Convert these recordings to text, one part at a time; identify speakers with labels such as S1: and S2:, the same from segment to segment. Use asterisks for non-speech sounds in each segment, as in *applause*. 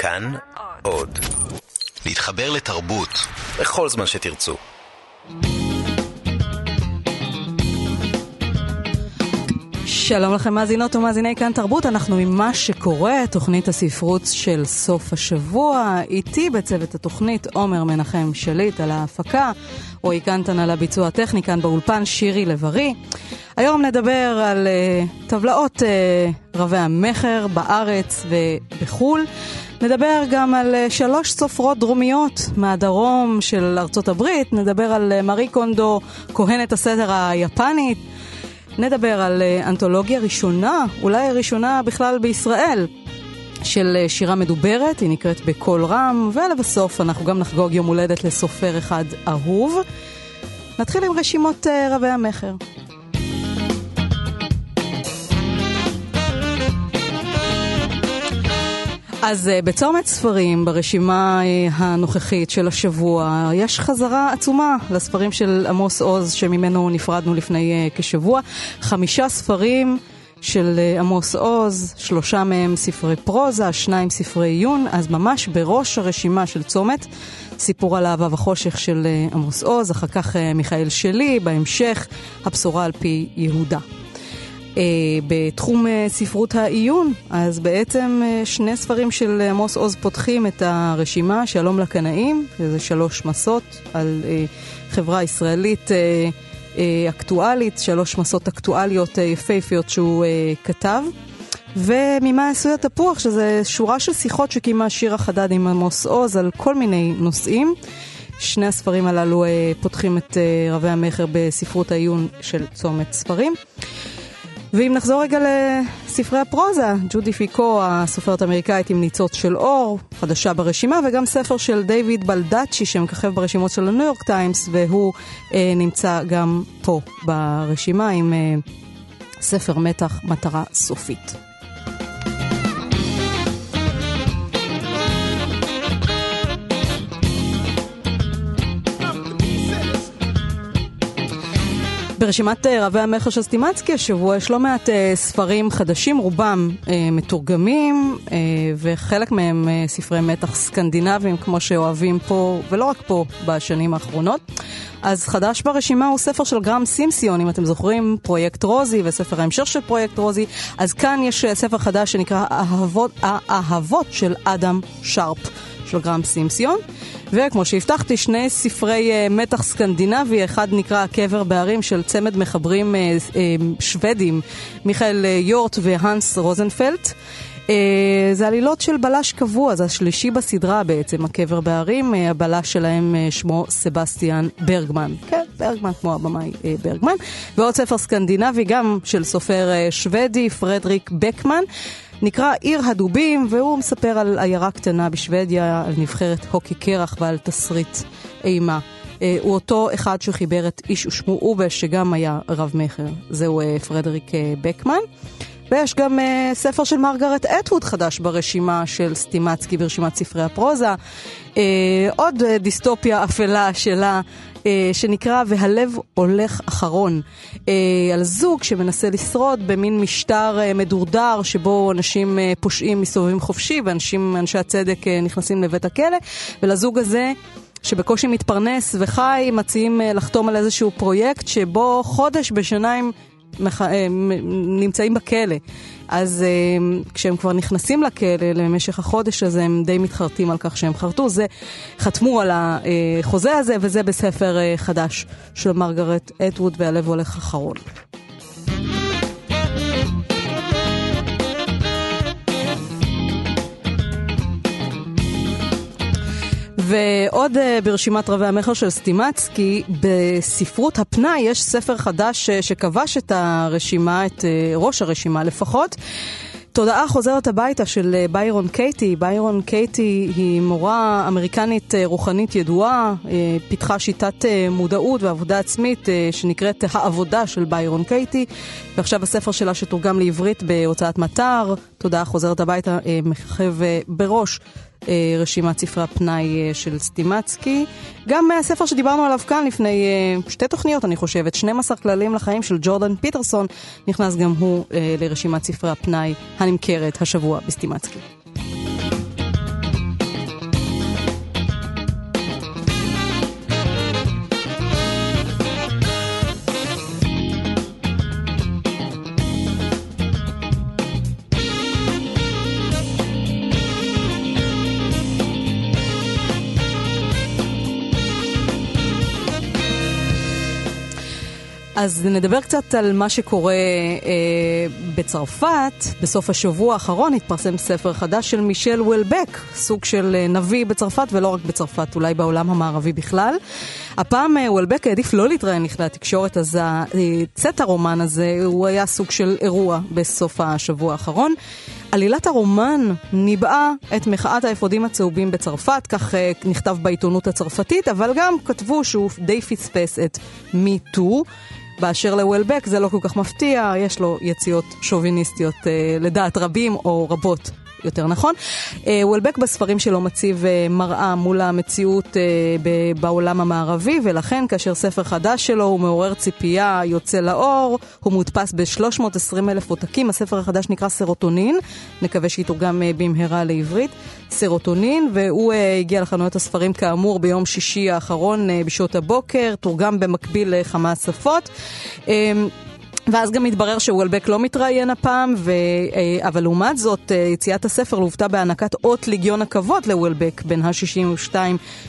S1: כאן עוד. להתחבר לתרבות בכל זמן שתרצו.
S2: שלום לכם מאזינות ומאזיני כאן תרבות, אנחנו עם מה שקורה, תוכנית הספרות של סוף השבוע. איתי בצוות התוכנית עומר מנחם שליט על ההפקה, רועי קנטן על הביצוע הטכני כאן באולפן, שירי לב-ארי. היום נדבר על uh, טבלאות uh, רבי המכר בארץ ובחו"ל. נדבר גם על uh, שלוש סופרות דרומיות מהדרום של ארצות הברית, נדבר על uh, מארי קונדו, כהנת הסתר היפנית. נדבר על uh, אנתולוגיה ראשונה, אולי הראשונה בכלל בישראל, של שירה מדוברת, היא נקראת בקול רם, ולבסוף אנחנו גם נחגוג יום הולדת לסופר אחד אהוב. נתחיל עם רשימות רבי המכר. אז uh, בצומת ספרים, ברשימה uh, הנוכחית של השבוע, יש חזרה עצומה לספרים של עמוס עוז, שממנו נפרדנו לפני uh, כשבוע. חמישה ספרים של עמוס עוז, שלושה מהם ספרי פרוזה, שניים ספרי עיון, אז ממש בראש הרשימה של צומת, סיפור על אהבה וחושך של עמוס עוז, אחר כך מיכאל שלי, בהמשך, הבשורה על פי יהודה. Uh, בתחום uh, ספרות העיון, אז בעצם uh, שני ספרים של עמוס עוז פותחים את הרשימה, שלום לקנאים, שזה שלוש מסות על חברה ישראלית אקטואלית, שלוש מסות אקטואליות יפהפיות שהוא כתב. וממה עשוי התפוח, שזה שורה של שיחות שקיימה שירה חדד עם עמוס עוז על כל מיני נושאים. שני הספרים הללו פותחים את רבי המכר בספרות העיון של צומת ספרים. ואם נחזור רגע לספרי הפרוזה, ג'ודי פיקו, הסופרת האמריקאית עם ניצוץ של אור, חדשה ברשימה, וגם ספר של דיוויד בלדאצ'י שמככב ברשימות של הניו יורק טיימס, והוא אה, נמצא גם פה ברשימה עם אה, ספר מתח מטרה סופית. ברשימת רבי המכר של סטימצקי השבוע יש לא מעט uh, ספרים חדשים, רובם uh, מתורגמים, וחלק מהם ספרי מתח סקנדינביים, כמו שאוהבים פה, ולא רק פה, בשנים האחרונות. אז חדש ברשימה הוא ספר של גרם סימסיון, אם אתם זוכרים, פרויקט רוזי וספר ההמשך של פרויקט רוזי. אז כאן יש ספר חדש שנקרא האהבות, האהבות של אדם שרפ, של גרם סימסיון. וכמו שהבטחתי, שני ספרי אה, מתח סקנדינבי, אחד נקרא הקבר בהרים של צמד מחברים אה, אה, שוודים, מיכאל אה, יורט והאנס רוזנפלט. אה, זה עלילות של בלש קבוע, זה השלישי בסדרה בעצם, הקבר בהרים, אה, הבלש שלהם אה, שמו סבסטיאן ברגמן. כן, ברגמן כמו הבמאי ברגמן. ועוד ספר סקנדינבי, גם של סופר שוודי, פרדריק בקמן. נקרא עיר הדובים, והוא מספר על עיירה קטנה בשוודיה, על נבחרת הוקי קרח ועל תסריט אימה. אה, הוא אותו אחד שחיבר את איש ושמו אובש, שגם היה רב מכר. זהו אה, פרדריק אה, בקמן. ויש גם uh, ספר של מרגרט אטווד חדש ברשימה של סטימצקי ברשימת ספרי הפרוזה. Uh, עוד uh, דיסטופיה אפלה שלה, uh, שנקרא והלב הולך אחרון. Uh, על זוג שמנסה לשרוד במין משטר uh, מדורדר שבו אנשים uh, פושעים מסתובבים חופשי ואנשי הצדק uh, נכנסים לבית הכלא, ולזוג הזה... שבקושי מתפרנס וחי, מציעים לחתום על איזשהו פרויקט שבו חודש בשנה הם מח... נמצאים בכלא. אז כשהם כבר נכנסים לכלא למשך החודש הזה, הם די מתחרטים על כך שהם חרטו. זה, חתמו על החוזה הזה, וזה בספר חדש של מרגרט אטווד, והלב הולך אחרון. ועוד uh, ברשימת רבי המכר של סטימצקי, בספרות הפנאי יש ספר חדש uh, שכבש את הרשימה, את uh, ראש הרשימה לפחות. תודעה חוזרת הביתה של ביירון קייטי. ביירון קייטי היא מורה אמריקנית רוחנית ידועה, פיתחה שיטת מודעות ועבודה עצמית שנקראת העבודה של ביירון קייטי, ועכשיו הספר שלה שתורגם לעברית בהוצאת מטר, תודעה חוזרת הביתה, מככב בראש רשימת ספרי הפנאי של סטימצקי. גם הספר שדיברנו עליו כאן לפני שתי תוכניות, אני חושבת, 12 כללים לחיים של ג'ורדן פיטרסון, נכנס גם הוא לרשימת ספרי הפנאי הנמכרת השבוע בסטימצקי. אז נדבר קצת על מה שקורה אה, בצרפת. בסוף השבוע האחרון התפרסם ספר חדש של מישל וולבק, סוג של אה, נביא בצרפת, ולא רק בצרפת, אולי בעולם המערבי בכלל. הפעם אה, וולבק העדיף לא להתראיין לכלי התקשורת, אז צאת הרומן הזה הוא היה סוג של אירוע בסוף השבוע האחרון. עלילת הרומן ניבאה את מחאת האפודים הצהובים בצרפת, כך uh, נכתב בעיתונות הצרפתית, אבל גם כתבו שהוא די פספס את מי טו. באשר לוולבק זה לא כל כך מפתיע, יש לו יציאות שוביניסטיות uh, לדעת רבים או רבות יותר נכון. אה, וולבק בספרים שלו מציב אה, מראה מול המציאות אה, בעולם המערבי, ולכן כאשר ספר חדש שלו הוא מעורר ציפייה, יוצא לאור, הוא מודפס ב-320 אלף עותקים. הספר החדש נקרא סרוטונין, נקווה שיתורגם במהרה לעברית. סרוטונין, והוא הגיע לחנויות הספרים כאמור ביום שישי האחרון בשעות הבוקר, תורגם במקביל לכמה שפות. ואז גם מתברר שוולבק לא מתראיין הפעם, ו... אה, אבל לעומת זאת, אה, יציאת הספר לוותה בהענקת אות ליגיון הכבוד לוולבק, בן ה-62,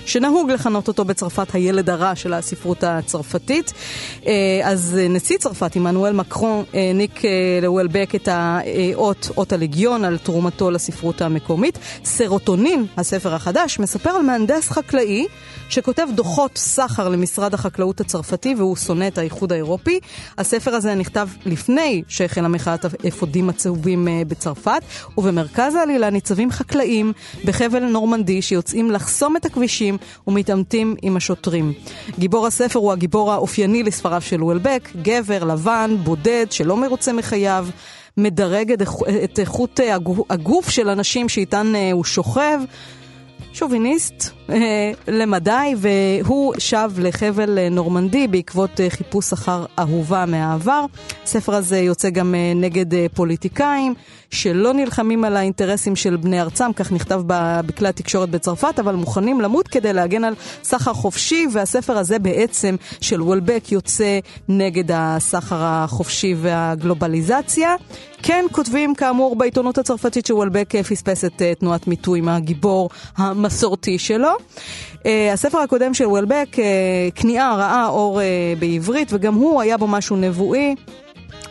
S2: שנהוג לכנות אותו בצרפת הילד הרע של הספרות הצרפתית. אה, אז נשיא צרפת, עמנואל מקרון, העניק לוולבק את האות, אות הליגיון, על תרומתו לספרות המקומית. סרוטונין, הספר החדש, מספר על מהנדס חקלאי שכותב דוחות סחר למשרד החקלאות הצרפתי, והוא שונא את האיחוד האירופי. הספר הזה נכתב לפני שהחלה מחאת האפודים הצהובים אה, בצרפת, ובמרכז העלילה ניצבים חקלאים בחבל נורמנדי שיוצאים לחסום את הכבישים ומתעמתים עם השוטרים. גיבור הספר הוא הגיבור האופייני לספריו של וולבק, גבר, לבן, בודד, שלא מרוצה מחייו. מדרג את איכות הגוף של אנשים שאיתן אה, הוא שוכב. שוביניסט אה, למדי, והוא שב לחבל אה, נורמנדי בעקבות אה, חיפוש אחר אהובה מהעבר. הספר הזה יוצא גם אה, נגד אה, פוליטיקאים שלא נלחמים על האינטרסים של בני ארצם, כך נכתב בכלי התקשורת בצרפת, אבל מוכנים למות כדי להגן על סחר חופשי, והספר הזה בעצם של וולבק יוצא נגד הסחר החופשי והגלובליזציה. כן כותבים כאמור בעיתונות הצרפתית שוולבק אה, פספס את תנועת מיטוי עם הגיבור המסורתי שלו. Uh, הספר הקודם של וולבק, uh, כניעה ראה אור uh, בעברית, וגם הוא היה בו משהו נבואי.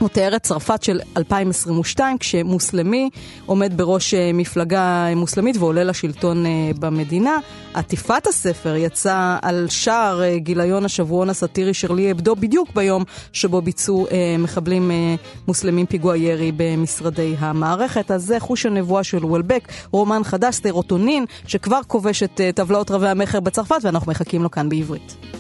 S2: את צרפת של 2022, כשמוסלמי עומד בראש אה, מפלגה מוסלמית ועולה לשלטון אה, במדינה. עטיפת הספר יצא על שער אה, גיליון השבועון הסאטירי שרלי אבדו בדיוק ביום שבו ביצעו מחבלים מוסלמים פיגוע ירי במשרדי המערכת. אז זה חוש הנבואה של וולבק, רומן חדש, סטרוטונין, שכבר כובש את טבלאות רבי המכר בצרפת, ואנחנו מחכים לו כאן בעברית.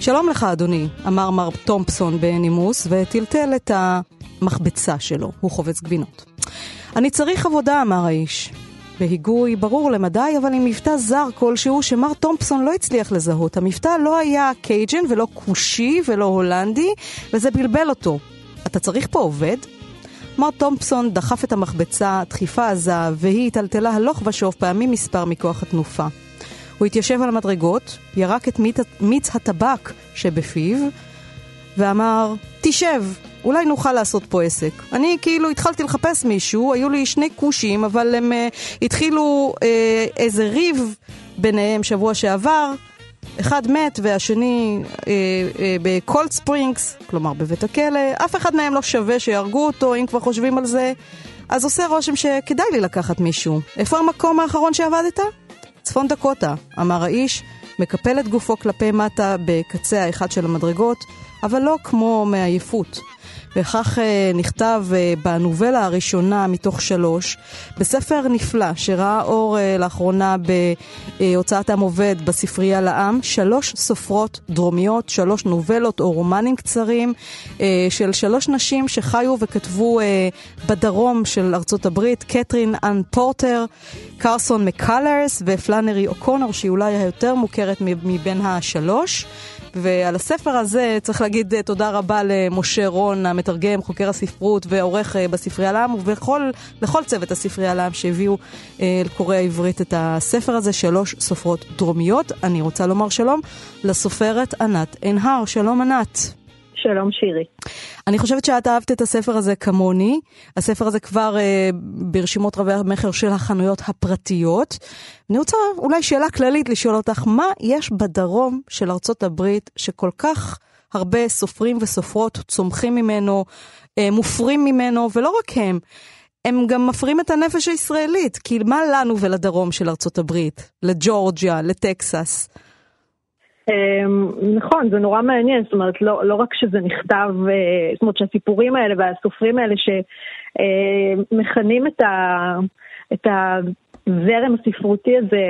S2: שלום לך, אדוני, אמר מר תומפסון בנימוס, וטלטל את המחבצה שלו, הוא חובץ גבינות. אני צריך עבודה, אמר האיש. בהיגוי ברור למדי, אבל עם מבטא זר כלשהו שמר תומפסון לא הצליח לזהות. המבטא לא היה קייג'ן ולא כושי ולא הולנדי, וזה בלבל אותו. אתה צריך פה עובד? מר תומפסון דחף את המחבצה, דחיפה עזה, והיא היטלטלה הלוך ושוב פעמים מספר מכוח התנופה. הוא התיישב על המדרגות, ירק את מיץ הטבק שבפיו, ואמר, תשב, אולי נוכל לעשות פה עסק. אני כאילו התחלתי לחפש מישהו, היו לי שני כושים, אבל הם uh, התחילו uh, איזה ריב ביניהם שבוע שעבר. אחד מת והשני אה, אה, בקולד ספרינגס, כלומר בבית הכלא, אף אחד מהם לא שווה שיהרגו אותו, אם כבר חושבים על זה. אז עושה רושם שכדאי לי לקחת מישהו. איפה המקום האחרון שעבדת? צפון דקוטה, אמר האיש, מקפל את גופו כלפי מטה בקצה האחד של המדרגות, אבל לא כמו מעייפות. וכך uh, נכתב uh, בנובלה הראשונה מתוך שלוש, בספר נפלא שראה אור uh, לאחרונה בהוצאת עם עובד בספרייה לעם, שלוש סופרות דרומיות, שלוש נובלות או רומנים קצרים של שלוש נשים שחיו וכתבו בדרום של ארצות הברית, קתרין אנ פורטר, קרסון מקלרס ופלאנרי אוקונור, שהיא אולי היותר מוכרת מבין השלוש. ועל הספר הזה צריך להגיד תודה רבה למשה רון, המתרגם, חוקר הספרות ועורך בספרייה לעם, ולכל צוות הספרייה לעם שהביאו לקוראי העברית את הספר הזה, שלוש סופרות דרומיות. אני רוצה לומר שלום לסופרת ענת עינהר. שלום ענת.
S3: שלום שירי.
S2: אני חושבת שאת אהבת את הספר הזה כמוני. הספר הזה כבר אה, ברשימות רבי המכר של החנויות הפרטיות. אני רוצה אולי שאלה כללית לשאול אותך, מה יש בדרום של ארצות הברית שכל כך הרבה סופרים וסופרות צומחים ממנו, אה, מופרים ממנו, ולא רק הם. הם גם מפרים את הנפש הישראלית, כי מה לנו ולדרום של ארצות הברית? לג'ורג'יה, לטקסס?
S3: אמ, נכון, זה נורא מעניין, זאת אומרת, לא, לא רק שזה נכתב, אה, זאת אומרת שהסיפורים האלה והסופרים האלה שמכנים את, ה, את הזרם הספרותי הזה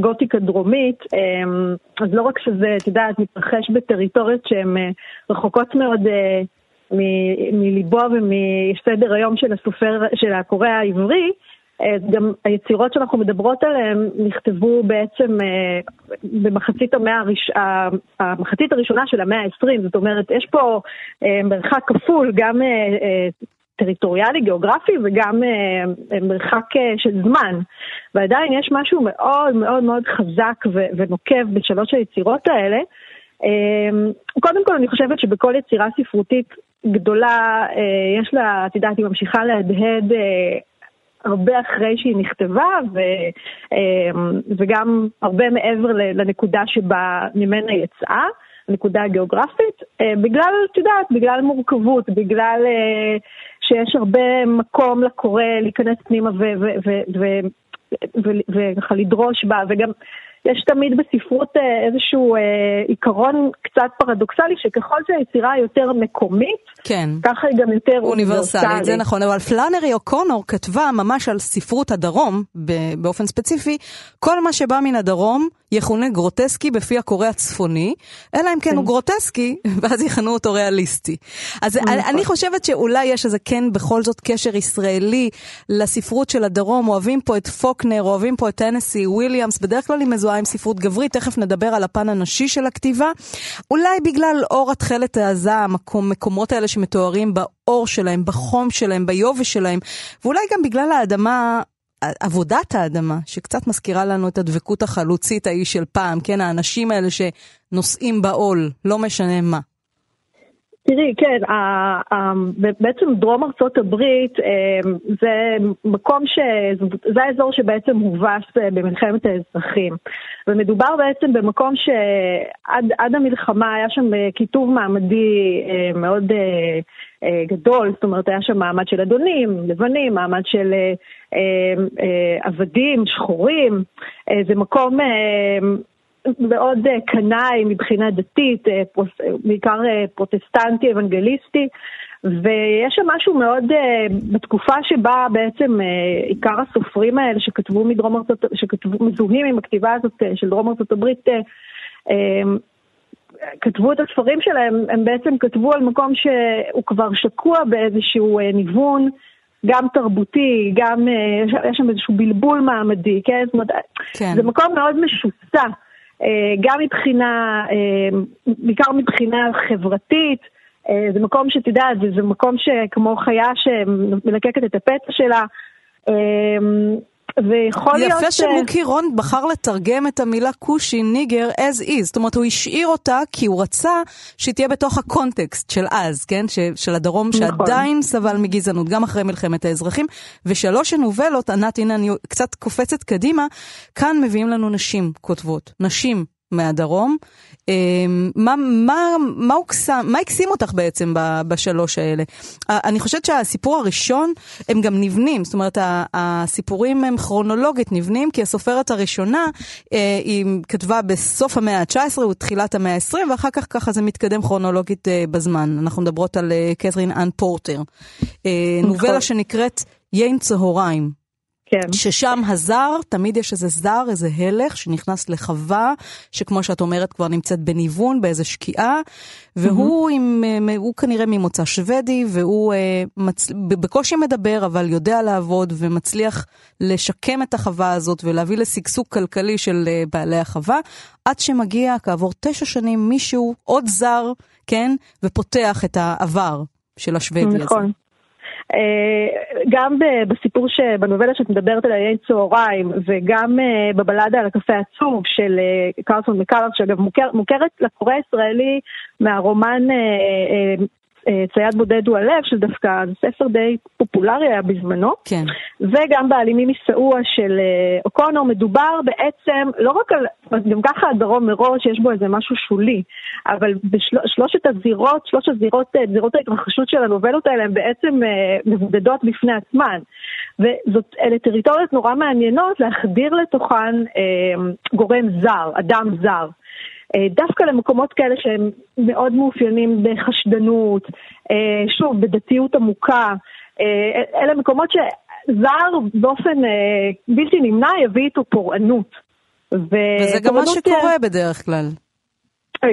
S3: גותיקה דרומית, אמ, אז לא רק שזה, את יודעת, מתרחש בטריטוריות שהן אה, רחוקות מאוד אה, מליבו ומסדר היום של הסופר, של הקורא העברי, אה, גם היצירות שאנחנו מדברות עליהן נכתבו בעצם אה, במחצית המאה, הראש... המחצית הראשונה של המאה ה-20, זאת אומרת, יש פה אה, מרחק כפול, גם טריטוריאלי, גיאוגרפי, וגם מרחק של זמן. ועדיין יש משהו מאוד מאוד מאוד חזק ונוקב בשלוש היצירות האלה. קודם כל, אני חושבת שבכל יצירה ספרותית גדולה, יש לה, את יודעת, היא ממשיכה להדהד הרבה אחרי שהיא נכתבה, ו, אמ, וגם הרבה מעבר לנקודה שבה ממנה יצאה, הנקודה הגיאוגרפית, אה, בגלל, את יודעת, בגלל מורכבות, בגלל אה, שיש הרבה מקום לקורא להיכנס פנימה וככה לדרוש בה, וגם יש תמיד בספרות אה, איזשהו אה, עיקרון קצת פרדוקסלי, שככל שהיצירה יותר מקומית, כן. ככה היא גם יותר אוניברסלית.
S2: זה נכון, אבל פלאנרי אוקונור כתבה ממש על ספרות הדרום, באופן ספציפי, כל מה שבא מן הדרום יכונה גרוטסקי בפי הקורא הצפוני, אלא אם כן, כן הוא גרוטסקי, *laughs* ואז יכנו אותו ריאליסטי. אז נכון. אני, אני חושבת שאולי יש איזה כן בכל זאת קשר ישראלי לספרות של הדרום, אוהבים פה את פוקנר, אוהבים פה את טנסי, וויליאמס, בדרך כלל היא מזוהה עם ספרות גברית, תכף נדבר על הפן הנשי של הכתיבה. אולי בגלל אור התכלת העזה, המקומות האלה שמתוארים באור שלהם, בחום שלהם, ביובש שלהם, ואולי גם בגלל האדמה עבודת האדמה, שקצת מזכירה לנו את הדבקות החלוצית ההיא של פעם, כן, האנשים האלה שנושאים בעול, לא משנה מה.
S3: תראי, כן, בעצם דרום ארצות הברית אמ, זה מקום ש... זה האזור שבעצם הובס במלחמת האזרחים. ומדובר בעצם במקום שעד המלחמה היה שם כיתוב מעמדי אה, מאוד אה, אה, גדול, זאת אומרת היה שם מעמד של אדונים, לבנים, מעמד של עבדים, שחורים. זה מקום מאוד אה, קנאי מבחינה דתית, אה, בעיקר אה, פרוטסטנטי, אוונגליסטי, ויש שם משהו מאוד, בתקופה שבה בעצם עיקר הסופרים האלה שכתבו מדרום ארצות, שכתבו, מזוהים עם הכתיבה הזאת של דרום ארצות הברית, כתבו את הספרים שלהם, הם בעצם כתבו על מקום שהוא כבר שקוע באיזשהו ניוון. גם תרבותי, גם יש שם איזשהו בלבול מעמדי, כן? זאת אומרת, כן. זה מקום מאוד משוסע. אה, גם מבחינה, אה, בעיקר מבחינה חברתית, אה, זה מקום שאת יודעת, זה, זה מקום שכמו חיה שמלקקת את הפצע שלה.
S2: ויכול להיות... יפה שמוקי רון בחר לתרגם את המילה כושי ניגר as is, זאת אומרת הוא השאיר אותה כי הוא רצה שהיא תהיה בתוך הקונטקסט של אז, כן? ש, של הדרום נכון. שעדיין סבל מגזענות, גם אחרי מלחמת האזרחים. ושלוש הנובלות, ענת, הנה אני קצת קופצת קדימה, כאן מביאים לנו נשים כותבות, נשים מהדרום. אמ, מה, מה, מה, הוקסם, מה הקסים אותך בעצם בשלוש האלה? אני חושבת שהסיפור הראשון, הם גם נבנים, זאת אומרת, הסיפורים הם כרונולוגית נבנים, כי הסופרת הראשונה, אה, היא כתבה בסוף המאה ה-19 ותחילת המאה ה-20, ואחר כך ככה זה מתקדם כרונולוגית אה, בזמן. אנחנו מדברות על אה, קתרין אנ פורטר. נכון. נובלה שנקראת יין צהריים.
S3: כן.
S2: ששם הזר, תמיד יש איזה זר, איזה הלך שנכנס לחווה, שכמו שאת אומרת כבר נמצאת בניוון, באיזה שקיעה, והוא mm-hmm. עם, אה, הוא כנראה ממוצא שוודי, והוא אה, מצ... בקושי מדבר, אבל יודע לעבוד ומצליח לשקם את החווה הזאת ולהביא לשגשוג כלכלי של אה, בעלי החווה, עד שמגיע כעבור תשע שנים מישהו, עוד זר, כן, ופותח את העבר של השוודי נכון. הזה.
S3: אה, גם בסיפור שבנובלה שאת מדברת עליה, אין צהריים, וגם אה, בבלדה על הקפה העצוב של אה, קרסון מקארס, שאגב מוכר, מוכרת לקורא הישראלי מהרומן צייד בודד הוא הלב, שדווקא זה ספר די פופולרי היה בזמנו.
S2: כן.
S3: וגם באלימים מסעוע של אה, אוקונור, מדובר בעצם לא רק על, גם ככה הדרום מראש יש בו איזה משהו שולי, אבל בשלושת הזירות, שלוש הזירות, אה, זירות ההתרחשות של הנובלות האלה הן בעצם מבודדות בפני עצמן. וזאת, אלה טריטוריות נורא מעניינות להחדיר לתוכן אה, גורם זר, אדם זר. אה, דווקא למקומות כאלה שהם מאוד מאופיינים בחשדנות, אה, שוב, בדתיות עמוקה. אה, אלה מקומות שזר באופן בלתי נמנע יביא איתו פורענות.
S2: וזה גם מה שקורה בדרך כלל.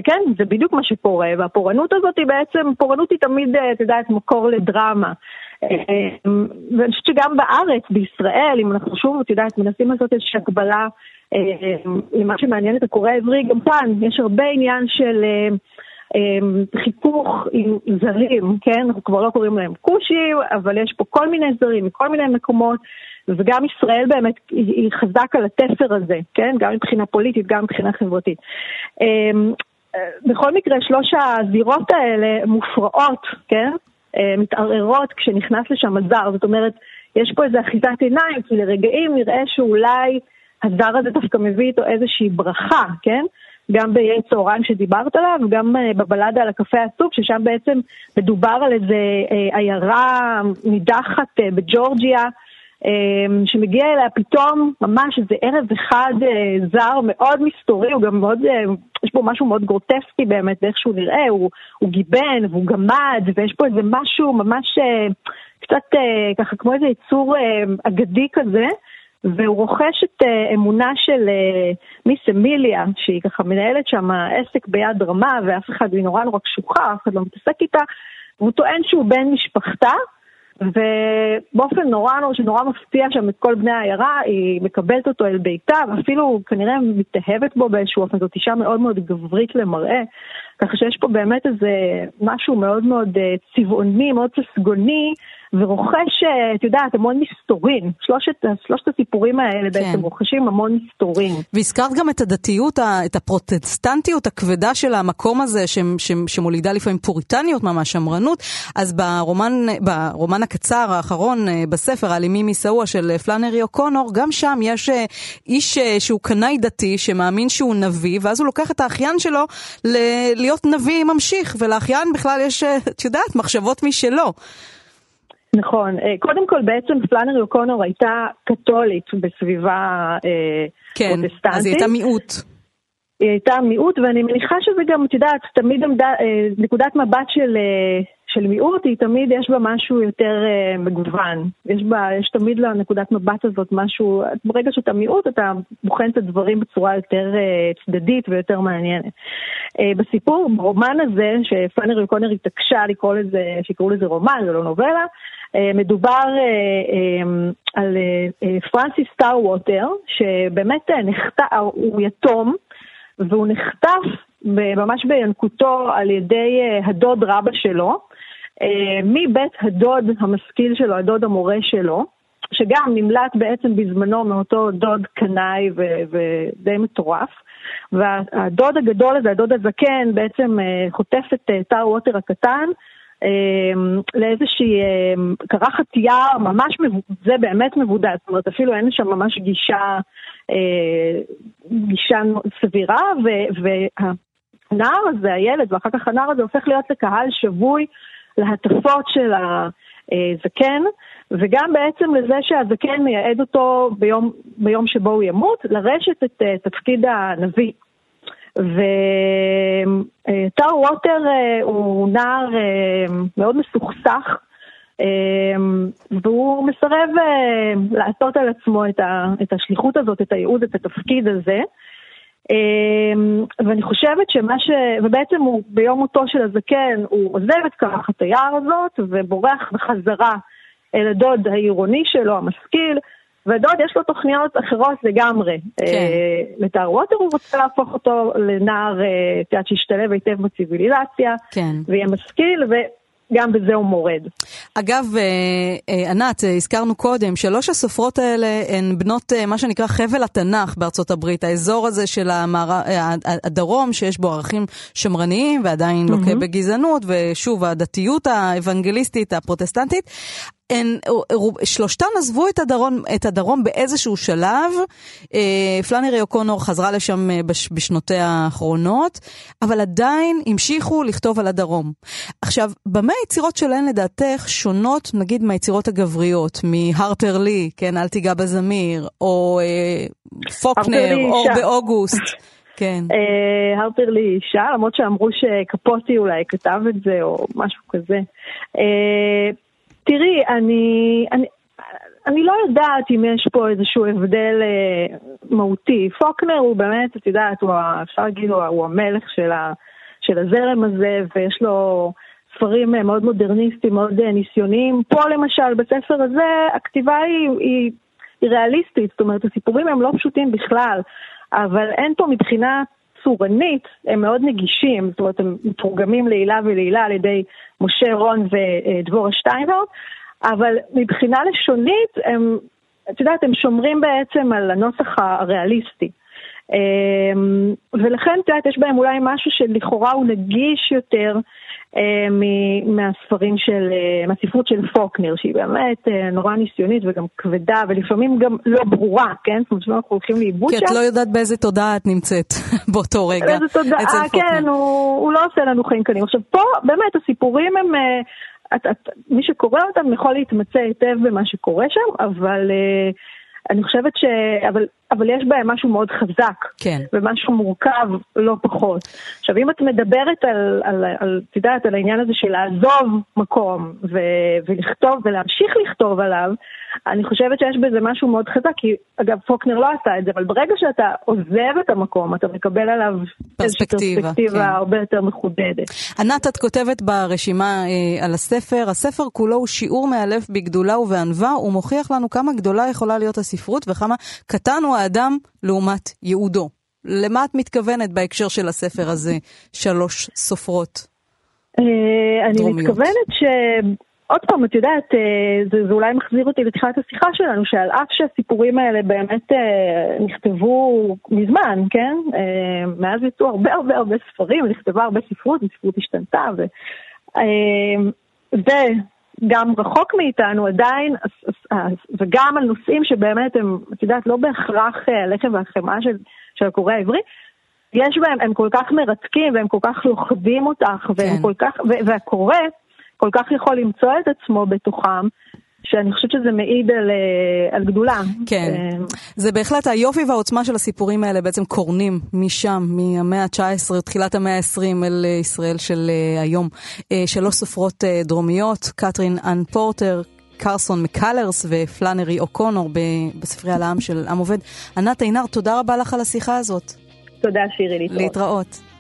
S3: כן, זה בדיוק מה שקורה, והפורענות הזאת היא בעצם, פורענות היא תמיד, את יודעת, מקור לדרמה. ואני חושבת שגם בארץ, בישראל, אם אנחנו שוב, את יודעת, מנסים לעשות איזושהי הקבלה אה, למה שמעניין את הקורא העברי, גם כאן יש הרבה עניין של אה, אה, חיכוך עם זרים, כן? אנחנו כבר לא קוראים להם כושים, אבל יש פה כל מיני זרים מכל מיני מקומות, וגם ישראל באמת היא חזק על התפר הזה, כן? גם מבחינה פוליטית, גם מבחינה חברתית. בכל מקרה, שלוש הזירות האלה מופרעות, כן? מתערערות כשנכנס לשם הזר, זאת אומרת, יש פה איזו אחיזת עיניים, כי לרגעים נראה שאולי הזר הזה דווקא מביא איתו איזושהי ברכה, כן? גם באיי צהריים שדיברת עליו, וגם אה, בבלדה על הקפה העצוב, ששם בעצם מדובר על איזה אה, עיירה נידחת אה, בג'ורג'יה, שמגיע אליה פתאום ממש איזה ערב אחד זר מאוד מסתורי, הוא גם מאוד, יש בו משהו מאוד גרוטסקי באמת, באיך שהוא נראה, הוא, הוא גיבן והוא גמד, ויש פה איזה משהו ממש קצת ככה כמו איזה יצור אגדי כזה. והוא רוכש את אמונה של מיס אמיליה, שהיא ככה מנהלת שם עסק ביד רמה, ואף אחד, היא נורא נורא קשוחה, אף אחד לא מתעסק איתה, והוא טוען שהוא בן משפחתה, ובאופן נורא נורא שנורא מפתיע שם את כל בני העיירה, היא מקבלת אותו אל ביתה, ואפילו כנראה מתאהבת בו באיזשהו אופן, זאת אישה מאוד מאוד גברית למראה, ככה שיש פה באמת איזה משהו מאוד מאוד אה, צבעוני, מאוד ססגוני, ורוכש, אה, את יודעת, המון מסתורים. שלושת, שלושת הסיפורים האלה כן. בעצם רוכשים המון מסתורים.
S2: והזכרת גם את הדתיות, את הפרוטסטנטיות הכבדה של המקום הזה, ש, ש, שמולידה לפעמים פוריטניות ממש, שמרנות. אז ברומן, ברומן הקצר האחרון אה, בספר, האלימים מסעוע של פלאנרי אוקונור, גם שם יש איש שהוא קנאי דתי, שמאמין שהוא נביא, ואז הוא לוקח את האחיין שלו ל- להיות נביא ממשיך, ולאחיין בכלל יש, אה, את יודעת, מחשבות משלו.
S3: נכון. אה, קודם כל, בעצם פלאנרי אוקונור הייתה קתולית בסביבה אה,
S2: כן, פרוטסטנטית. כן, אז היא הייתה מיעוט.
S3: היא הייתה מיעוט, ואני מניחה שזה גם, את יודעת, תמיד עמדה, נקודת מבט של של מיעוט, היא תמיד יש בה משהו יותר uh, מגוון. יש בה, יש תמיד לנקודת מבט הזאת משהו, ברגע שאתה מיעוט אתה בוחן את הדברים בצורה יותר uh, צדדית ויותר מעניינת. Uh, בסיפור, ברומן הזה, שפאנר וקונר התעקשה לקרוא לזה, שיקראו לזה רומן, זה לא נובלה, uh, מדובר uh, um, על uh, פרנסיס סטאר ווטר, שבאמת uh, נחת... הוא יתום, והוא נחטף ממש בינקותו על ידי הדוד רבא שלו, אה, מבית הדוד המשכיל שלו, הדוד המורה שלו, שגם נמלט בעצם בזמנו מאותו דוד קנאי ודי מטורף. והדוד הגדול הזה, הדוד הזקן, בעצם אה, חוטף את אה, טאר ווטר הקטן לאיזושהי קרחת יער, ממש, זה באמת מבודד, זאת אומרת אפילו אין שם ממש גישה, גישה סבירה, והנער הזה, הילד, ואחר כך הנער הזה הופך להיות לקהל שבוי להטפות של הזקן, וגם בעצם לזה שהזקן מייעד אותו ביום, ביום שבו הוא ימות, לרשת את uh, תפקיד הנביא. וטאו ווטר uh, הוא נער uh, מאוד מסוכסך, והוא מסרב לעשות על עצמו את השליחות הזאת, את הייעוד, את התפקיד הזה. ואני חושבת שמה ש... ובעצם הוא ביום מותו של הזקן, הוא עוזב את קרחת היער הזאת ובורח בחזרה אל הדוד העירוני שלו, המשכיל, ודוד יש לו תוכניות אחרות לגמרי. כן. אה, לטהר ווטר הוא רוצה להפוך אותו לנער, אה, את יודעת, שישתלב היטב בציוויליזציה, כן. ויהיה משכיל, גם בזה הוא מורד.
S2: אגב, אה, אה, ענת, אה, הזכרנו קודם, שלוש הסופרות האלה הן בנות מה שנקרא חבל התנ"ך בארצות הברית, האזור הזה של המער... הדרום, שיש בו ערכים שמרניים ועדיין mm-hmm. לוקה בגזענות, ושוב, הדתיות האוונגליסטית הפרוטסטנטית. הן, שלושתן עזבו את הדרום, את הדרום באיזשהו שלב. אה, פלאנרי אוקונור חזרה לשם אה, בש, בשנותיה האחרונות, אבל עדיין המשיכו לכתוב על הדרום. עכשיו, במה היצירות שלהן לדעתך שונות, נגיד, מהיצירות הגבריות, מהרפר לי, כן, אל תיגע בזמיר, או אה, פוקנר, אור באוגוסט. *laughs* כן.
S3: אה, הרפר לי אישה, למרות שאמרו שקפוטי אולי כתב את זה, או משהו כזה. אה, תראי, אני, אני, אני לא יודעת אם יש פה איזשהו הבדל אה, מהותי. פוקנר הוא באמת, את יודעת, הוא, אפשר להגיד, הוא, הוא המלך של, ה, של הזרם הזה, ויש לו ספרים אה, מאוד מודרניסטיים, מאוד אה, ניסיוניים. פה למשל, בספר הזה, הכתיבה היא, היא, היא ריאליסטית, זאת אומרת, הסיפורים הם לא פשוטים בכלל, אבל אין פה מבחינה צורנית, הם מאוד נגישים, זאת אומרת, הם מתורגמים לעילה ולעילה על ידי משה רון ודבורה שטיינהארט, אבל מבחינה לשונית, הם, את יודעת, הם שומרים בעצם על הנוסח הריאליסטי. אמ, ולכן, את יודעת, יש בהם אולי משהו שלכאורה הוא נגיש יותר אה, מהספרים של, אה, מהספרות של פוקנר, שהיא באמת אה, נורא ניסיונית וגם כבדה, ולפעמים גם לא ברורה, כן? זאת אומרת, אנחנו הולכים לאיבוד שם.
S2: כי את לא יודעת באיזה תודעה את נמצאת *laughs* באותו רגע.
S3: באיזה תודעה, כן, הוא, הוא לא עושה לנו חיים קלים. עכשיו, פה באמת הסיפורים הם... את, את, מי שקורא אותם יכול להתמצא היטב במה שקורה שם, אבל uh, אני חושבת ש... אבל, אבל יש בהם משהו מאוד חזק. כן. ומשהו מורכב לא פחות. עכשיו, אם את מדברת על, על, על, את יודעת, על העניין הזה של לעזוב מקום ו, ולכתוב ולהמשיך לכתוב עליו, אני חושבת שיש בזה משהו מאוד חזק, כי אגב, פוקנר לא עשה את זה, אבל ברגע שאתה עוזב את המקום, אתה מקבל עליו פרספקטיבה, פרספקטיבה כן. הרבה יותר מחודדת.
S2: ענת, את כותבת ברשימה אה, על הספר, הספר כולו הוא שיעור מאלף בגדולה ובענווה, הוא מוכיח לנו כמה גדולה יכולה להיות הספרות וכמה קטן הוא האדם לעומת ייעודו. למה את מתכוונת בהקשר של הספר הזה, שלוש סופרות?
S3: אה, אני מתכוונת ש... עוד פעם, את יודעת, אה, זה, זה אולי מחזיר אותי לתחילת השיחה שלנו, שעל אף שהסיפורים האלה באמת אה, נכתבו מזמן, כן? אה, מאז יצאו הרבה הרבה הרבה ספרים, נכתבה הרבה ספרות, הספרות השתנתה, ו, וגם רחוק מאיתנו עדיין, וגם על נושאים שבאמת הם, את יודעת, לא בהכרח הלחם והחמאה של, של הקורא העברי, יש בהם, הם כל כך מרתקים והם כל כך לוכדים אותך, והם כן. כל כך, והקורא, כל כך יכול למצוא את עצמו בתוכם. שאני חושבת שזה מעיד על, אה, על גדולה.
S2: כן, אה, זה בהחלט היופי והעוצמה של הסיפורים האלה בעצם קורנים משם, מהמאה ה-19, תחילת המאה ה-20 אל אה, ישראל של היום. שלוש סופרות דרומיות, קתרין אנ פורטר, קרסון מקלרס ופלאנרי אוקונור בספרי על העם של עם עובד. ענת עינר, תודה רבה לך על השיחה הזאת.
S3: תודה שירי, להתראות.
S2: להתראות.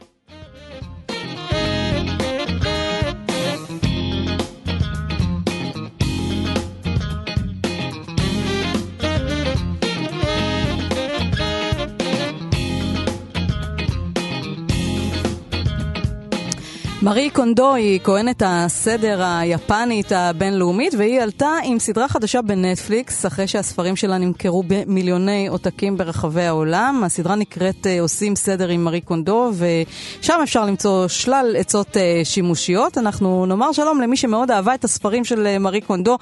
S2: מארי קונדו היא כהנת הסדר היפנית הבינלאומית והיא עלתה עם סדרה חדשה בנטפליקס אחרי שהספרים שלה נמכרו במיליוני עותקים ברחבי העולם. הסדרה נקראת אה, עושים סדר עם מארי קונדו ושם אפשר למצוא שלל עצות אה, שימושיות. אנחנו נאמר שלום למי שמאוד אהבה את הספרים של אה, מארי קונדו,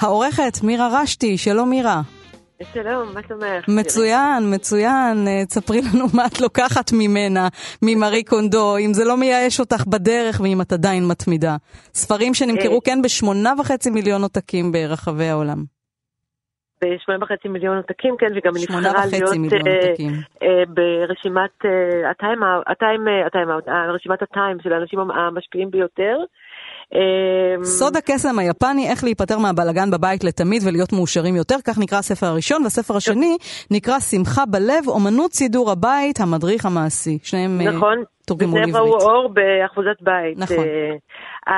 S2: העורכת מירה רשתי. שלום מירה.
S4: שלום, מה שלומך?
S2: מצוין, מצוין. אה, תספרי לנו מה את לוקחת ממנה, ממרי קונדו, אם זה לא מייאש אותך בדרך ואם את עדיין מתמידה. ספרים שנמכרו אה. כן בשמונה וחצי מיליון עותקים ברחבי העולם.
S4: בשמונה וחצי מיליון עותקים, כן, וגם נבחרה להיות אה, ברשימת הטיים, רשימת הטיים של האנשים המשפיעים ביותר.
S2: אמ, סוד הקסם היפני, איך להיפטר מהבלגן בבית לתמיד ולהיות מאושרים יותר, כך נקרא הספר הראשון, והספר השני נקרא שמחה בלב, אומנות סידור הבית, המדריך המעשי.
S4: שניהם אה, נכון. תורגמו לעברית. נכון, וזה אור באחוזת בית.
S2: נכון.
S4: Uh,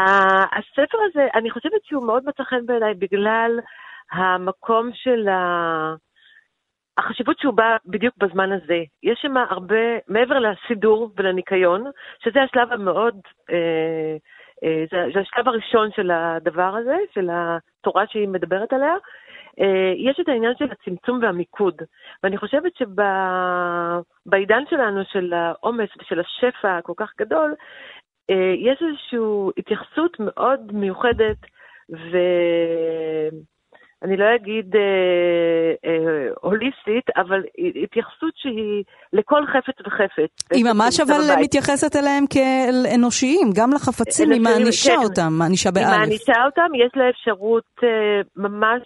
S4: הספר הזה, אני חושבת שהוא מאוד מצא חן בעיניי בגלל המקום של ה... החשיבות שהוא בא בדיוק בזמן הזה. יש שם הרבה, מעבר לסידור ולניקיון, שזה השלב המאוד... אה, זה, זה השלב הראשון של הדבר הזה, של התורה שהיא מדברת עליה. אה, יש את העניין של הצמצום והמיקוד, ואני חושבת שבעידן שלנו, של העומס ושל השפע הכל כך גדול, אה, יש איזושהי התייחסות מאוד מיוחדת, ו... אני לא אגיד אה, אה, הוליסטית, אבל התייחסות שהיא לכל חפץ וחפץ.
S2: היא ממש אבל בבית. מתייחסת אליהם כאל אנושיים, גם לחפצים, היא מענישה כן. אותם, מענישה באלף.
S4: היא מענישה אותם, יש לה אפשרות אה, ממש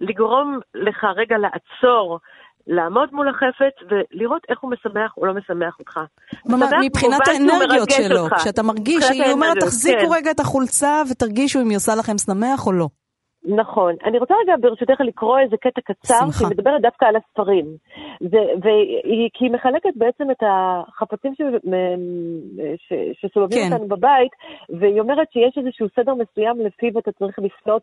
S4: לגרום לך רגע לעצור. לעמוד מול החפץ ולראות איך הוא משמח או לא משמח אותך.
S2: ממש, מבחינת האנרגיות שלו, כשאתה מרגיש, היא אומרת, תחזיקו כן. רגע את החולצה ותרגישו אם היא עושה לכם שמח או לא.
S4: נכון. אני רוצה רגע ברשותך לקרוא איזה קטע קצר, שהיא מדברת דווקא על הספרים. זה, והיא, כי היא מחלקת בעצם את החפצים ש, ש, שסובבים כן. אותנו בבית, והיא אומרת שיש איזשהו סדר מסוים לפיו אתה צריך לפנות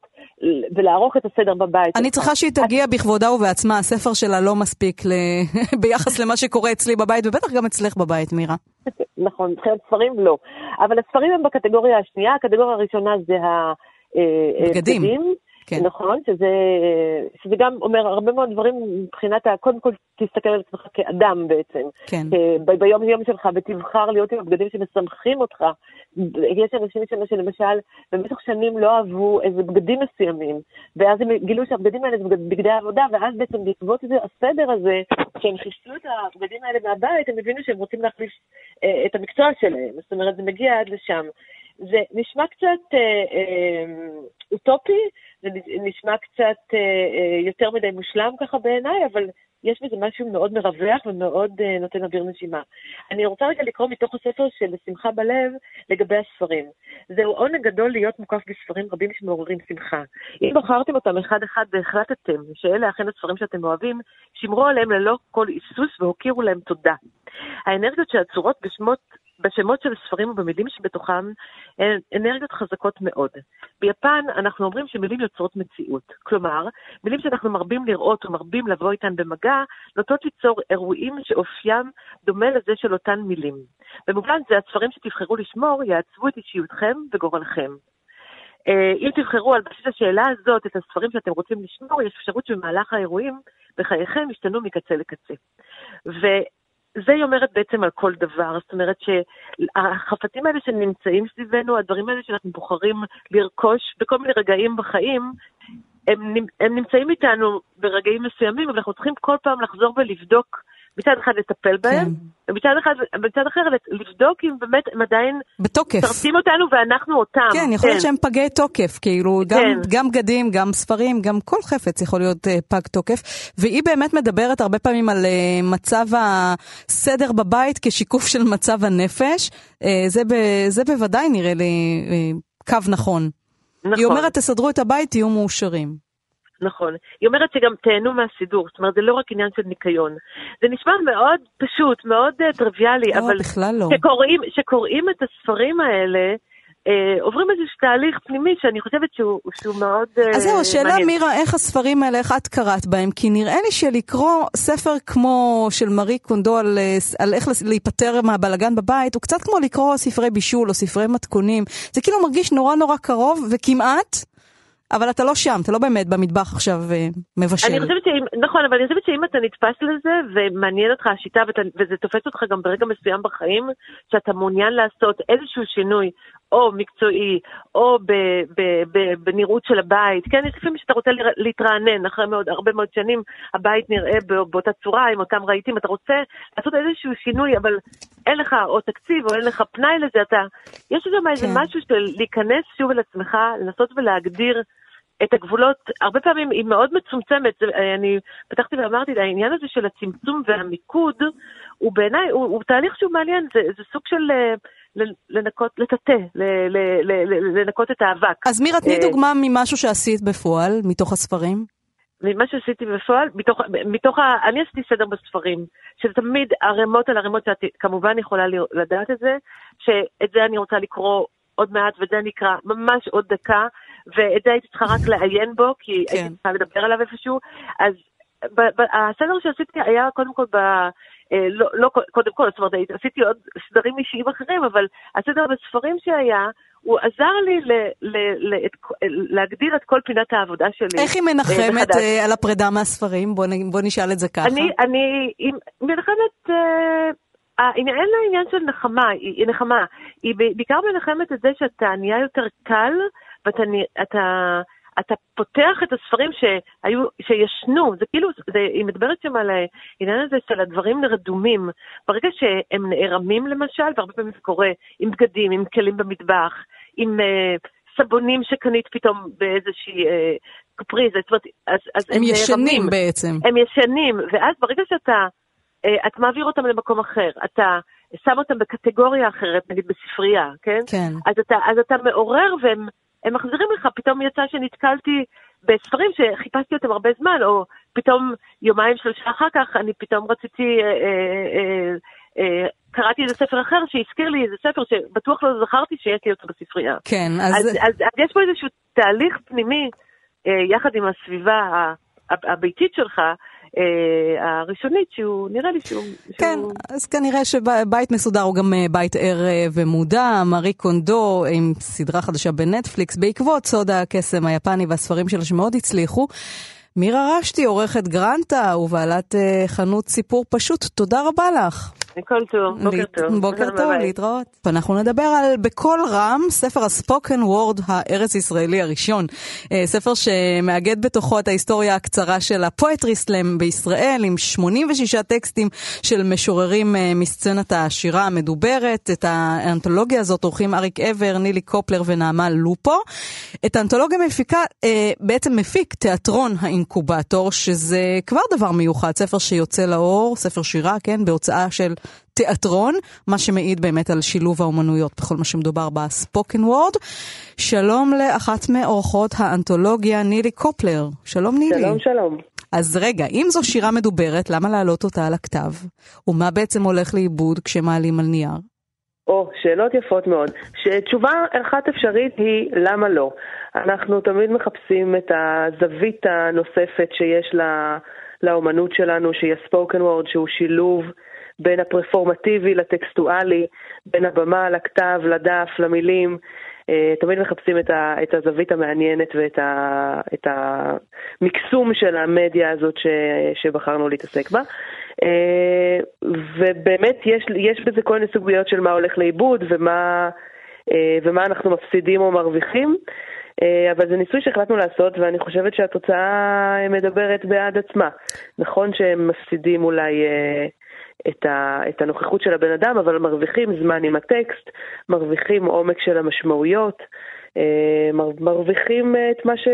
S4: ולערוך את הסדר בבית.
S2: אני צריכה שהיא תגיע את... בכבודה ובעצמה, הספר שלה לא מספיק ל... *laughs* ביחס למה שקורה אצלי בבית, ובטח גם אצלך בבית, מירה.
S4: נכון, מבחינת ספרים לא. אבל הספרים הם בקטגוריה השנייה, הקטגוריה הראשונה זה ה...
S2: אה, בגדים.
S4: כן. נכון, שזה, שזה גם אומר הרבה מאוד דברים מבחינת, ה, קודם כל תסתכל על עצמך כאדם בעצם.
S2: כן.
S4: ב- ביום יום שלך ותבחר להיות עם הבגדים שמשמחים אותך. יש אנשים שם שלמשל במשך שנים לא אהבו איזה בגדים מסוימים, ואז הם גילו שהבגדים האלה זה בגדי עבודה, ואז בעצם בעקבות זה, הסדר הזה, כשהם חיסלו את הבגדים האלה מהבית, הם הבינו שהם רוצים להחליף אה, את המקצוע שלהם. זאת אומרת, זה מגיע עד לשם. זה נשמע קצת אה, אה, אוטופי, זה נשמע קצת אה, אה, יותר מדי מושלם ככה בעיניי, אבל יש בזה משהו מאוד מרווח ומאוד אה, נותן אוויר נשימה. אני רוצה רגע לקרוא מתוך הספר של שמחה בלב לגבי הספרים. זהו עונג גדול להיות מוקף בספרים רבים שמעוררים שמחה. אם בחרתם אותם אחד-אחד והחלטתם שאלה אכן הספרים שאתם אוהבים, שמרו עליהם ללא כל היסוס והוקירו להם תודה. האנרגיות שעצורות בשמות בשמות של ספרים ובמילים שבתוכם הן אנרגיות חזקות מאוד. ביפן אנחנו אומרים שמילים יוצרות מציאות. כלומר, מילים שאנחנו מרבים לראות או מרבים לבוא איתן במגע, נוטות ליצור אירועים שאופיים דומה לזה של אותן מילים. במובן זה, הספרים שתבחרו לשמור יעצבו את אישיותכם וגורלכם. אה, אם תבחרו על בסיס השאלה הזאת את הספרים שאתם רוצים לשמור, יש אפשרות שבמהלך האירועים בחייכם ישתנו מקצה לקצה. זה היא אומרת בעצם על כל דבר, זאת אומרת שהחפצים האלה שנמצאים סביבנו, הדברים האלה שאנחנו בוחרים לרכוש בכל מיני רגעים בחיים, הם, הם נמצאים איתנו ברגעים מסוימים, אבל אנחנו צריכים כל פעם לחזור ולבדוק מצד אחד לטפל בהם, כן. ומצד אחד, מצד אחר לבדוק אם באמת הם עדיין...
S2: בתוקף.
S4: משרתים אותנו ואנחנו אותם.
S2: כן, יכול להיות כן. שהם פגי תוקף, כאילו, כן. גם, גם בגדים, גם ספרים, גם כל חפץ יכול להיות uh, פג תוקף. והיא באמת מדברת הרבה פעמים על uh, מצב הסדר בבית כשיקוף של מצב הנפש. Uh, זה, ב, זה בוודאי נראה לי uh, קו נכון. נכון. היא אומרת, תסדרו את הבית, תהיו מאושרים.
S4: נכון. היא אומרת שגם תהנו מהסידור, זאת אומרת, זה לא רק עניין של ניקיון. זה נשמע מאוד פשוט, מאוד uh, טריוויאלי,
S2: לא,
S4: אבל...
S2: בכלל לא.
S4: שקוראים, שקוראים את הספרים האלה, אה, עוברים איזשהו תהליך פנימי שאני חושבת שהוא, שהוא מאוד מעניין.
S2: אז זהו, השאלה מירה, איך הספרים האלה, איך את קראת בהם? כי נראה לי שלקרוא ספר כמו של מארי קונדו על, על איך להיפטר מהבלגן בבית, הוא קצת כמו לקרוא ספרי בישול או ספרי מתכונים. זה כאילו מרגיש נורא נורא קרוב, וכמעט אבל אתה לא שם, אתה לא באמת במטבח עכשיו אה, מבשל.
S4: אני חושבת שאם, נכון, אבל אני חושבת שאם אתה נתפס לזה ומעניין אותך השיטה ואתה, וזה תופס אותך גם ברגע מסוים בחיים, שאתה מעוניין לעשות איזשהו שינוי, או מקצועי, או ב, ב, ב, בנראות של הבית, כן, יש לפעמים שאתה רוצה להתרענן, אחרי מאוד, הרבה מאוד שנים הבית נראה באותה צורה, עם אותם רהיטים, אתה רוצה לעשות איזשהו שינוי, אבל אין לך או תקציב או אין לך פנאי לזה, אתה, יש שם כן. איזה משהו של להיכנס שוב אל עצמך, לנסות ולהגדיר את הגבולות, הרבה פעמים היא מאוד מצומצמת, אני פתחתי ואמרתי, העניין הזה של הצמצום והמיקוד, הוא בעיניי, הוא, הוא תהליך שהוא מעניין, זה, זה סוג של uh, לנקות, לטאטא, לנקות את האבק.
S2: אז מירה, תני דוגמה ממשהו שעשית בפועל, מתוך הספרים.
S4: ממה שעשיתי בפועל, מתוך, מתוך ה... אני עשיתי סדר בספרים, שזה תמיד ערימות על ערימות, שאת כמובן יכולה לדעת את זה, שאת זה אני רוצה לקרוא עוד מעט, ואת זה אני אקרא ממש עוד דקה, ואת זה הייתי צריכה רק *laughs* לעיין בו, כי כן. הייתי צריכה לדבר עליו איפשהו. אז הסדר שעשיתי היה קודם כל ב... אה, לא, לא קודם כל, זאת אומרת, עשיתי עוד סדרים אישיים אחרים, אבל הסדר בספרים שהיה, הוא עזר לי ל, ל, ל, את, להגדיר את כל פינת העבודה שלי.
S2: איך היא מנחמת uh, על הפרידה מהספרים? בוא, בוא נשאל את זה ככה.
S4: אני, אני היא מנחמת... Uh, אין לה עניין של נחמה, היא נחמה. היא בעיקר מנחמת את זה שאתה נהיה יותר קל, ואתה אתה, אתה פותח את הספרים שהיו, שישנו, זה כאילו, זה, היא מדברת שם על העניין הזה של הדברים רדומים. ברגע שהם נערמים למשל, והרבה פעמים זה קורה עם בגדים, עם כלים במטבח, עם uh, סבונים שקנית פתאום באיזושהי uh, קפריזה, זאת אומרת, אז, אז
S2: הם, הם ישנים נערמים. בעצם.
S4: הם ישנים, ואז ברגע שאתה, uh, את מעביר אותם למקום אחר, אתה שם אותם בקטגוריה אחרת, נגיד בספרייה, כן?
S2: כן.
S4: אז אתה, אז אתה מעורר והם... הם מחזירים לך, פתאום יצא שנתקלתי בספרים שחיפשתי אותם הרבה זמן, או פתאום יומיים שלושה אחר כך אני פתאום רציתי, אה, אה, אה, אה, קראתי איזה ספר אחר שהזכיר לי איזה ספר שבטוח לא זכרתי שיש לי אותו בספרייה.
S2: כן,
S4: אז... אז, אז, אז יש פה איזשהו תהליך פנימי, אה, יחד עם הסביבה הביתית שלך, אה, הראשונית, שהוא נראה לי שהוא...
S2: כן, שהוא... אז כנראה שבית מסודר הוא גם אה, בית ער אה, ומודע, מארי קונדו עם סדרה חדשה בנטפליקס, בעקבות סוד הקסם היפני והספרים שלה שמאוד הצליחו. מירה רשתי, עורכת גרנטה ובעלת חנות סיפור פשוט, תודה רבה לך.
S4: הכל טוב, בוקר טוב.
S2: בוקר טוב, להתראות. ואנחנו נדבר על בקול רם, ספר הספוקן וורד הארץ ישראלי הראשון. אה, ספר שמאגד בתוכו את ההיסטוריה הקצרה של הפואטרי סלאם בישראל, עם 86 טקסטים של משוררים אה, מסצנת השירה המדוברת. את האנתולוגיה הזאת עורכים אריק אבר, נילי קופלר ונעמה לופו. את האנתולוגיה מפיקה, אה, בעצם מפיק תיאטרון האינקובטור, שזה כבר דבר מיוחד, ספר שיוצא לאור, ספר שירה, כן, בהוצאה של תיאטרון, מה שמעיד באמת על שילוב האומנויות בכל מה שמדובר בספוקן וורד. שלום לאחת מאורחות האנתולוגיה, נילי קופלר. שלום נילי.
S5: שלום, שלום.
S2: אז רגע, אם זו שירה מדוברת, למה להעלות אותה על הכתב? ומה בעצם הולך לאיבוד כשמעלים על נייר?
S5: או, שאלות יפות מאוד. תשובה אחת אפשרית היא למה לא. אנחנו תמיד מחפשים את הזווית הנוספת שיש לה, לאומנות שלנו, שהיא הספוקן וורד, שהוא שילוב בין הפרפורמטיבי לטקסטואלי, בין הבמה לכתב, לדף, למילים. אה, תמיד מחפשים את, ה, את הזווית המעניינת ואת ה, את המקסום של המדיה הזאת ש, שבחרנו להתעסק בה. אה, ובאמת יש, יש בזה כל מיני סוגיות של מה הולך לאיבוד ומה, אה, ומה אנחנו מפסידים או מרוויחים. אבל זה ניסוי שהחלטנו לעשות, ואני חושבת שהתוצאה מדברת בעד עצמה. נכון שהם מפסידים אולי את, ה, את הנוכחות של הבן אדם, אבל מרוויחים זמן עם הטקסט, מרוויחים עומק של המשמעויות. אה, מרוויחים את מה, ש...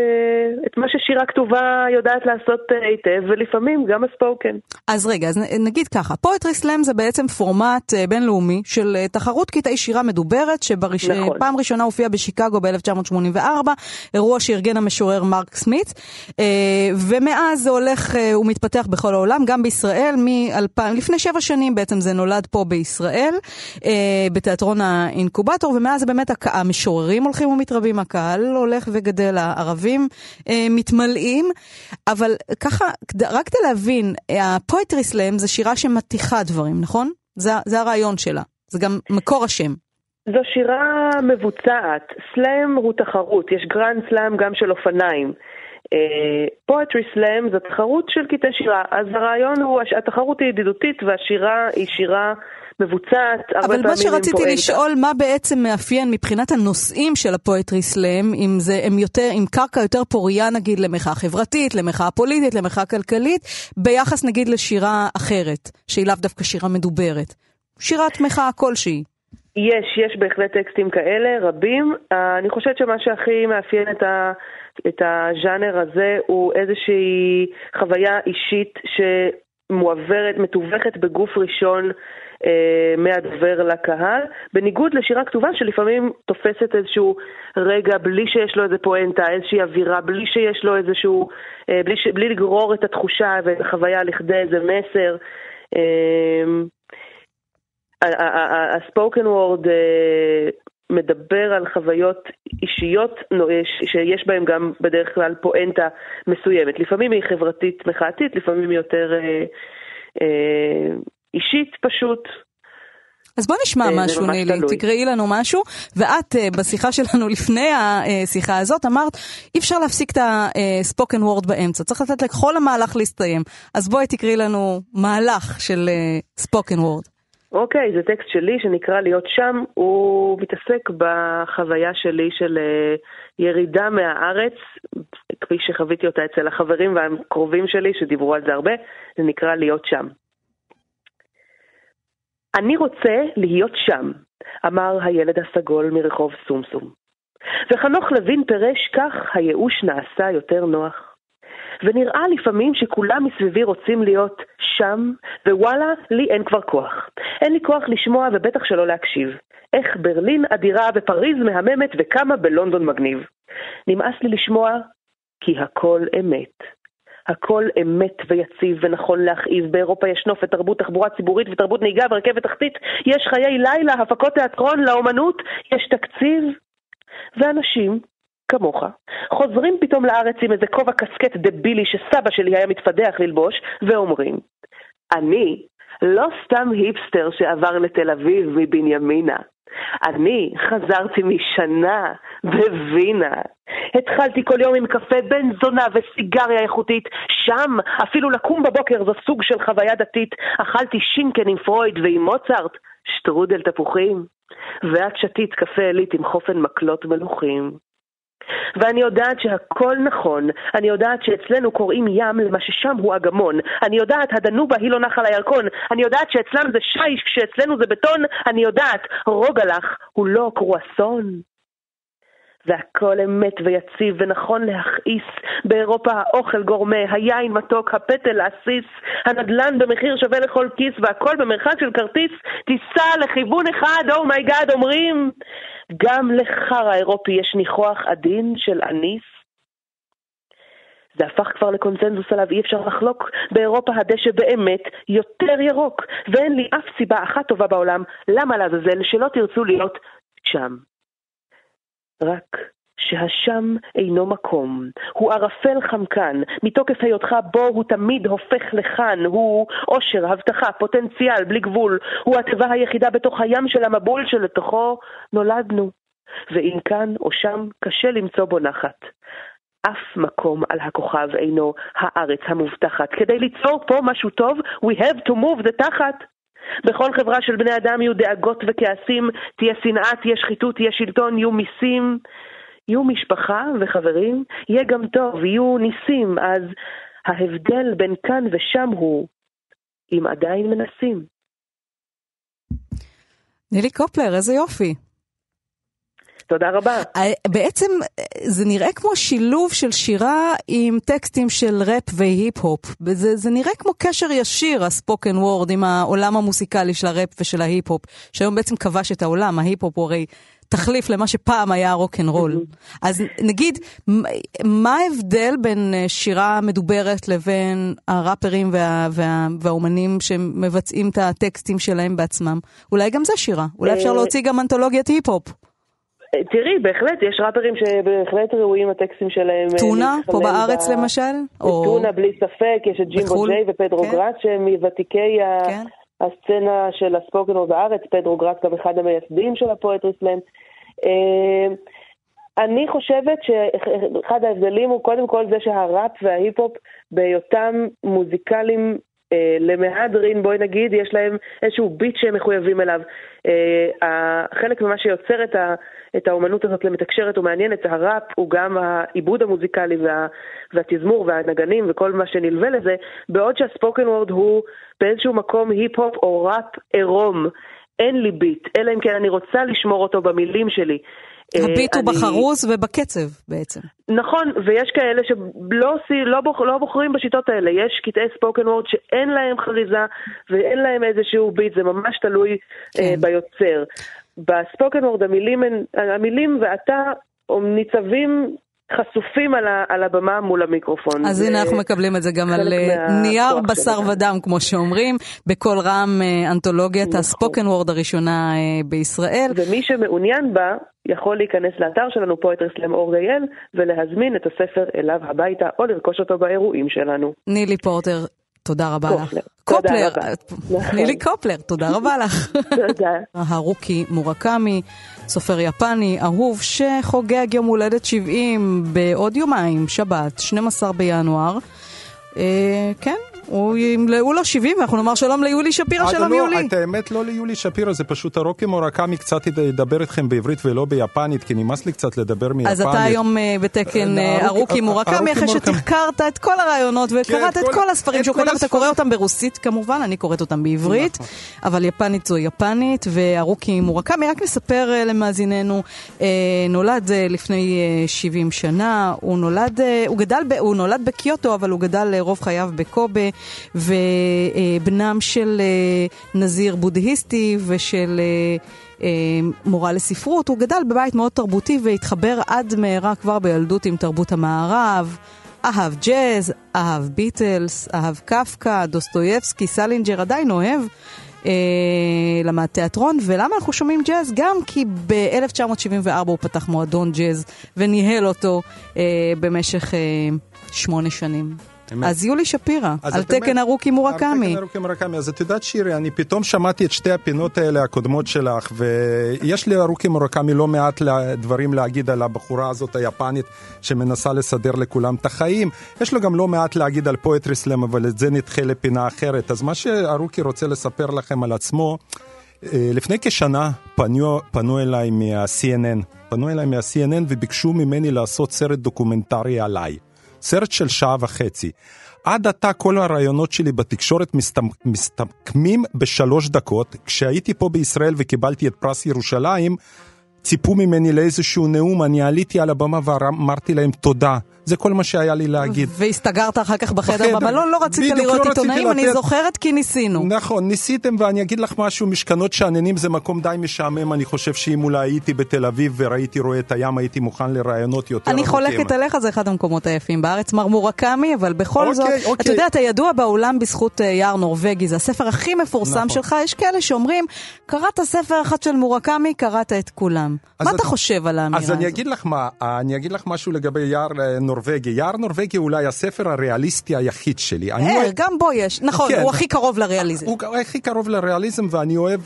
S5: את מה ששירה כתובה יודעת לעשות אה, היטב, ולפעמים גם הספוקן.
S2: אז רגע, אז נגיד ככה, פואטרי סלאם זה בעצם פורמט אה, בינלאומי של תחרות קטעי שירה מדוברת, שפעם שבראש... נכון. ראשונה הופיעה בשיקגו ב-1984, אירוע שארגן המשורר מרק סמית, ומאז זה הולך ומתפתח בכל העולם, גם בישראל, מ-2000, לפני שבע שנים בעצם זה נולד פה בישראל, בתיאטרון האינקובטור, ומאז זה באמת המשוררים הולכים ומתפתחים. מתרבים, הקהל הולך וגדל, הערבים אה, מתמלאים, אבל ככה, רק כדי להבין, ה poetry slam זה שירה שמטיחה דברים, נכון? זה, זה הרעיון שלה, זה גם מקור השם.
S5: זו שירה מבוצעת, slam הוא תחרות, יש גרנד סלאם גם של אופניים. poetry slam זו תחרות של קטעי שירה, אז הרעיון הוא, התחרות היא ידידותית והשירה היא שירה מבוצעת, הרבה פעמים
S2: אבל מה שרציתי לשאול, מה בעצם מאפיין מבחינת הנושאים של הפואטרי סלאם, אם זה, הם יותר, עם קרקע יותר פוריה נגיד למחאה חברתית, למחאה פוליטית, למחאה כלכלית, ביחס נגיד לשירה אחרת, שהיא לאו דווקא שירה מדוברת. שירת מחאה כלשהי.
S5: יש, יש בהחלט טקסטים כאלה, רבים. Uh, אני חושבת שמה שהכי מאפיין את, ה, את הז'אנר הזה הוא איזושהי חוויה אישית ש... מועברת, מתווכת בגוף ראשון אה, מהדובר לקהל, בניגוד לשירה כתובה שלפעמים תופסת איזשהו רגע בלי שיש לו איזה פואנטה, איזושהי אווירה, בלי שיש לו איזשהו, אה, בלי, ש, בלי לגרור את התחושה ואת החוויה לכדי איזה מסר. אה, הספוקן וורד אה, מדבר על חוויות אישיות שיש בהן גם בדרך כלל פואנטה מסוימת. לפעמים היא חברתית מחאתית, לפעמים היא יותר אה, אה, אישית פשוט.
S2: אז בוא נשמע אה, משהו, נילי, תקראי לנו משהו. ואת, אה, בשיחה שלנו *laughs* לפני השיחה הזאת, אמרת, אי אפשר להפסיק את הספוקן וורד באמצע, צריך לתת לכל המהלך להסתיים. אז בואי תקראי לנו מהלך של ספוקן וורד.
S5: אוקיי, זה טקסט שלי שנקרא להיות שם, הוא מתעסק בחוויה שלי של uh, ירידה מהארץ, כפי שחוויתי אותה אצל החברים והקרובים שלי שדיברו על זה הרבה, זה נקרא להיות שם. אני רוצה להיות שם, אמר הילד הסגול מרחוב סומסום. וחנוך לוין פירש כך הייאוש נעשה יותר נוח. ונראה לפעמים שכולם מסביבי רוצים להיות שם, ווואלה, לי אין כבר כוח. אין לי כוח לשמוע ובטח שלא להקשיב. איך ברלין אדירה ופריז מהממת וכמה בלונדון מגניב. נמאס לי לשמוע כי הכל אמת. הכל אמת ויציב ונכון להכאיב. באירופה יש נופת, תרבות תחבורה ציבורית ותרבות נהיגה ורכבת תחתית. יש חיי לילה, הפקות תיאטרון, לאומנות, יש תקציב. ואנשים כמוך, חוזרים פתאום לארץ עם איזה כובע קסקט דבילי שסבא שלי היה מתפדח ללבוש, ואומרים, אני לא סתם היפסטר שעבר לתל אביב מבנימינה. אני חזרתי משנה בווינה. התחלתי כל יום עם קפה בן זונה וסיגריה איכותית. שם, אפילו לקום בבוקר זו סוג של חוויה דתית. אכלתי שינקן עם פרויד ועם מוצרט, שטרודל תפוחים. ואת שתית קפה עילית עם חופן מקלות מלוכים. ואני יודעת שהכל נכון, אני יודעת שאצלנו קוראים ים למה ששם הוא אגמון, אני יודעת הדנובה היא לא נחל הירקון, אני יודעת שאצלם זה שיש כשאצלנו זה בטון, אני יודעת רוגלח הוא לא קרואסון. והכל אמת ויציב ונכון להכעיס. באירופה האוכל גורמה, היין מתוק, הפטל להסיס, הנדלן במחיר שווה לכל כיס, והכל במרחק של כרטיס, תיסע לכיוון אחד, אומייגאד, oh אומרים. גם לחר האירופי יש ניחוח עדין של אניס. זה הפך כבר לקונצנזוס עליו, אי אפשר לחלוק. באירופה הדשא באמת יותר ירוק, ואין לי אף סיבה אחת טובה בעולם למה לעזאזל שלא תרצו להיות שם. רק שהשם אינו מקום, הוא ערפל חמקן, מתוקף היותך בו הוא תמיד הופך לכאן, הוא עושר, הבטחה, פוטנציאל, בלי גבול, הוא התיבה היחידה בתוך הים של המבול שלתוכו נולדנו. ואם כאן או שם קשה למצוא בו נחת. אף מקום על הכוכב אינו הארץ המובטחת. כדי ליצור פה משהו טוב, we have to move the תחת. בכל חברה של בני אדם יהיו דאגות וכעסים, תהיה שנאה, תהיה שחיתות, תהיה שלטון, יהיו מיסים, יהיו משפחה וחברים, יהיה גם טוב, יהיו ניסים, אז ההבדל בין כאן ושם הוא אם עדיין מנסים.
S2: נילי קופלר, איזה יופי.
S5: תודה רבה.
S2: אה, בעצם זה נראה כמו שילוב של שירה עם טקסטים של ראפ והיפ-הופ. זה, זה נראה כמו קשר ישיר, ה spoken word, עם העולם המוסיקלי של הראפ ושל ההיפ-הופ, שהיום בעצם כבש את העולם, ההיפ-הופ הוא הרי תחליף למה שפעם היה רוק אנד רול. אז נגיד, מה ההבדל בין אה, שירה מדוברת לבין הראפרים וה, וה, והאומנים שמבצעים את הטקסטים שלהם בעצמם? אולי גם זה שירה, אולי אפשר אה, להוציא גם אנתולוגיית היפ-הופ.
S5: תראי, בהחלט, יש ראפרים שבהחלט ראויים הטקסטים שלהם.
S2: אה, טונה, פה בארץ ב... למשל?
S5: טונה, בלי ספק, יש את ג'ימבו ג'יי ופדרו כן. גראט, שהם מוותיקי כן. הסצנה של ה spoken word בארץ, פדרו גראט גם אחד המייסדים של ה poetry slam. אה, אני חושבת שאחד ההבדלים הוא קודם כל זה שהראפ וההיפ-הופ בהיותם מוזיקליים אה, למהדרין, בואי נגיד, יש להם איזשהו ביט שהם מחויבים אליו. אה, חלק ממה שיוצר את, ה, את האומנות הזאת למתקשרת ומעניינת, הראפ הוא גם העיבוד המוזיקלי וה, והתזמור והנגנים וכל מה שנלווה לזה, בעוד שהספוקן וורד הוא באיזשהו מקום היפ-הופ או ראפ עירום. אין לי ביט, אלא אם כן אני רוצה לשמור אותו במילים שלי.
S2: הביט הוא בחרוז ובקצב בעצם.
S5: נכון, ויש כאלה שלא לא בוח, לא בוחרים בשיטות האלה. יש קטעי ספוקן וורד שאין להם חריזה ואין להם איזשהו ביט, זה ממש תלוי כן. uh, ביוצר. בספוקן וורד המילים, המילים ואתה ניצבים חשופים על, ה, על הבמה מול המיקרופון.
S2: אז הנה אנחנו מקבלים את זה גם על אה, נייר בשר שלנו. ודם, כמו שאומרים, בקול רם אה, אנתולוגיית נכון. הספוקן וורד הראשונה אה, בישראל.
S5: ומי שמעוניין בה, יכול להיכנס לאתר שלנו, אור.גייל, ולהזמין את הספר אליו הביתה, או לרכוש אותו באירועים שלנו.
S2: נילי פורטר, תודה רבה לך. קופלר, נילי קופלר, תודה רבה *laughs* לך.
S5: תודה.
S2: הרוקי מורקמי, סופר יפני, אהוב, שחוגג יום הולדת 70 בעוד יומיים, שבת, 12 בינואר. אה, כן, ימלאו לו 70, ואנחנו נאמר שלום ליולי שפירא, שלום
S6: לא,
S2: יולי.
S6: את האמת לא ליולי שפירא, זה פשוט הרוקי מורקמי קצת ידבר איתכם בעברית ולא ביפנית, כי נמאס לי קצת לדבר מיפנית.
S2: אז אתה היום אה, בתקן הרוקי אה, מורקמי, אחרי שתחקרת את כל הרעיונות כן, וקראת את כל הספרים שהוא כתב, אתה קורא אותם ברוסית כמובן, אני קוראת אותם בעברית, נכון. אבל יפנית זו יפנית, והרוקי מורקמי, רק נספר אה, למאזיננו, נולד לפני 70 שנה, הוא נולד, הוא גדל, הוא נולד בקיוטו, אבל הוא גדל רוב חייו בקובה. ובנם של אה, נזיר בודהיסטי ושל אה, אה, מורה לספרות. הוא גדל בבית מאוד תרבותי והתחבר עד מהרה כבר בילדות עם תרבות המערב. אהב ג'אז, אהב ביטלס, אהב קפקא, דוסטויבסקי, סלינג'ר, עדיין אוהב. אה, למד תיאטרון, ולמה אנחנו שומעים ג'אז? גם כי ב-1974 הוא פתח מועדון ג'אז וניהל אותו אה, במשך שמונה שנים. אמת. אז יולי שפירא, על תקן הרוקי מורקמי. על
S6: תקן הרוקי מורקמי. אז את יודעת שירי, אני פתאום שמעתי את שתי הפינות האלה הקודמות שלך, ויש לי הרוקי מורקמי לא מעט דברים להגיד על הבחורה הזאת היפנית, שמנסה לסדר לכולם את החיים. יש לו גם לא מעט להגיד על poetry slam, אבל את זה נדחה לפינה אחרת. אז מה שהרוקי רוצה לספר לכם על עצמו, אה, לפני כשנה פנו, פנו אליי מה-CNN, פנו אליי מה-CNN וביקשו ממני לעשות סרט דוקומנטרי עליי. סרט של שעה וחצי. עד עתה כל הרעיונות שלי בתקשורת מסתמקמים בשלוש דקות. כשהייתי פה בישראל וקיבלתי את פרס ירושלים, ציפו ממני לאיזשהו נאום, אני עליתי על הבמה ואמרתי להם תודה. זה כל מה שהיה לי להגיד.
S2: והסתגרת אחר כך בחדר במלון, לא רצית לראות לא עיתונאים, אני לתת... זוכרת כי ניסינו.
S6: נכון, ניסיתם ואני אגיד לך משהו, משכנות שאננים זה מקום די משעמם, אני חושב שאם אולי הייתי בתל אביב וראיתי רואה את הים, הייתי מוכן לרעיונות יותר
S2: אני חולקת עליך, זה אחד המקומות היפים בארץ, מר מורקמי, אבל בכל אוקיי, זאת, אוקיי. אתה יודע, אתה ידוע בעולם בזכות uh, יער נורבגי, זה הספר הכי מפורסם נכון. שלך, יש כאלה שאומרים, קראת ספר אחד של מורקמי, קראת את כולם. מה אתה חושב על האמירה הזאת? אז
S6: אני אגיד לך משהו לגבי יער אה, נורבגי. יער נורבגי אולי הספר הריאליסטי היחיד שלי.
S2: אה, אוהב... גם בו יש, נכון, כן, הוא הכי קרוב לריאליזם.
S6: הוא הכי קרוב לריאליזם ואני אוהב,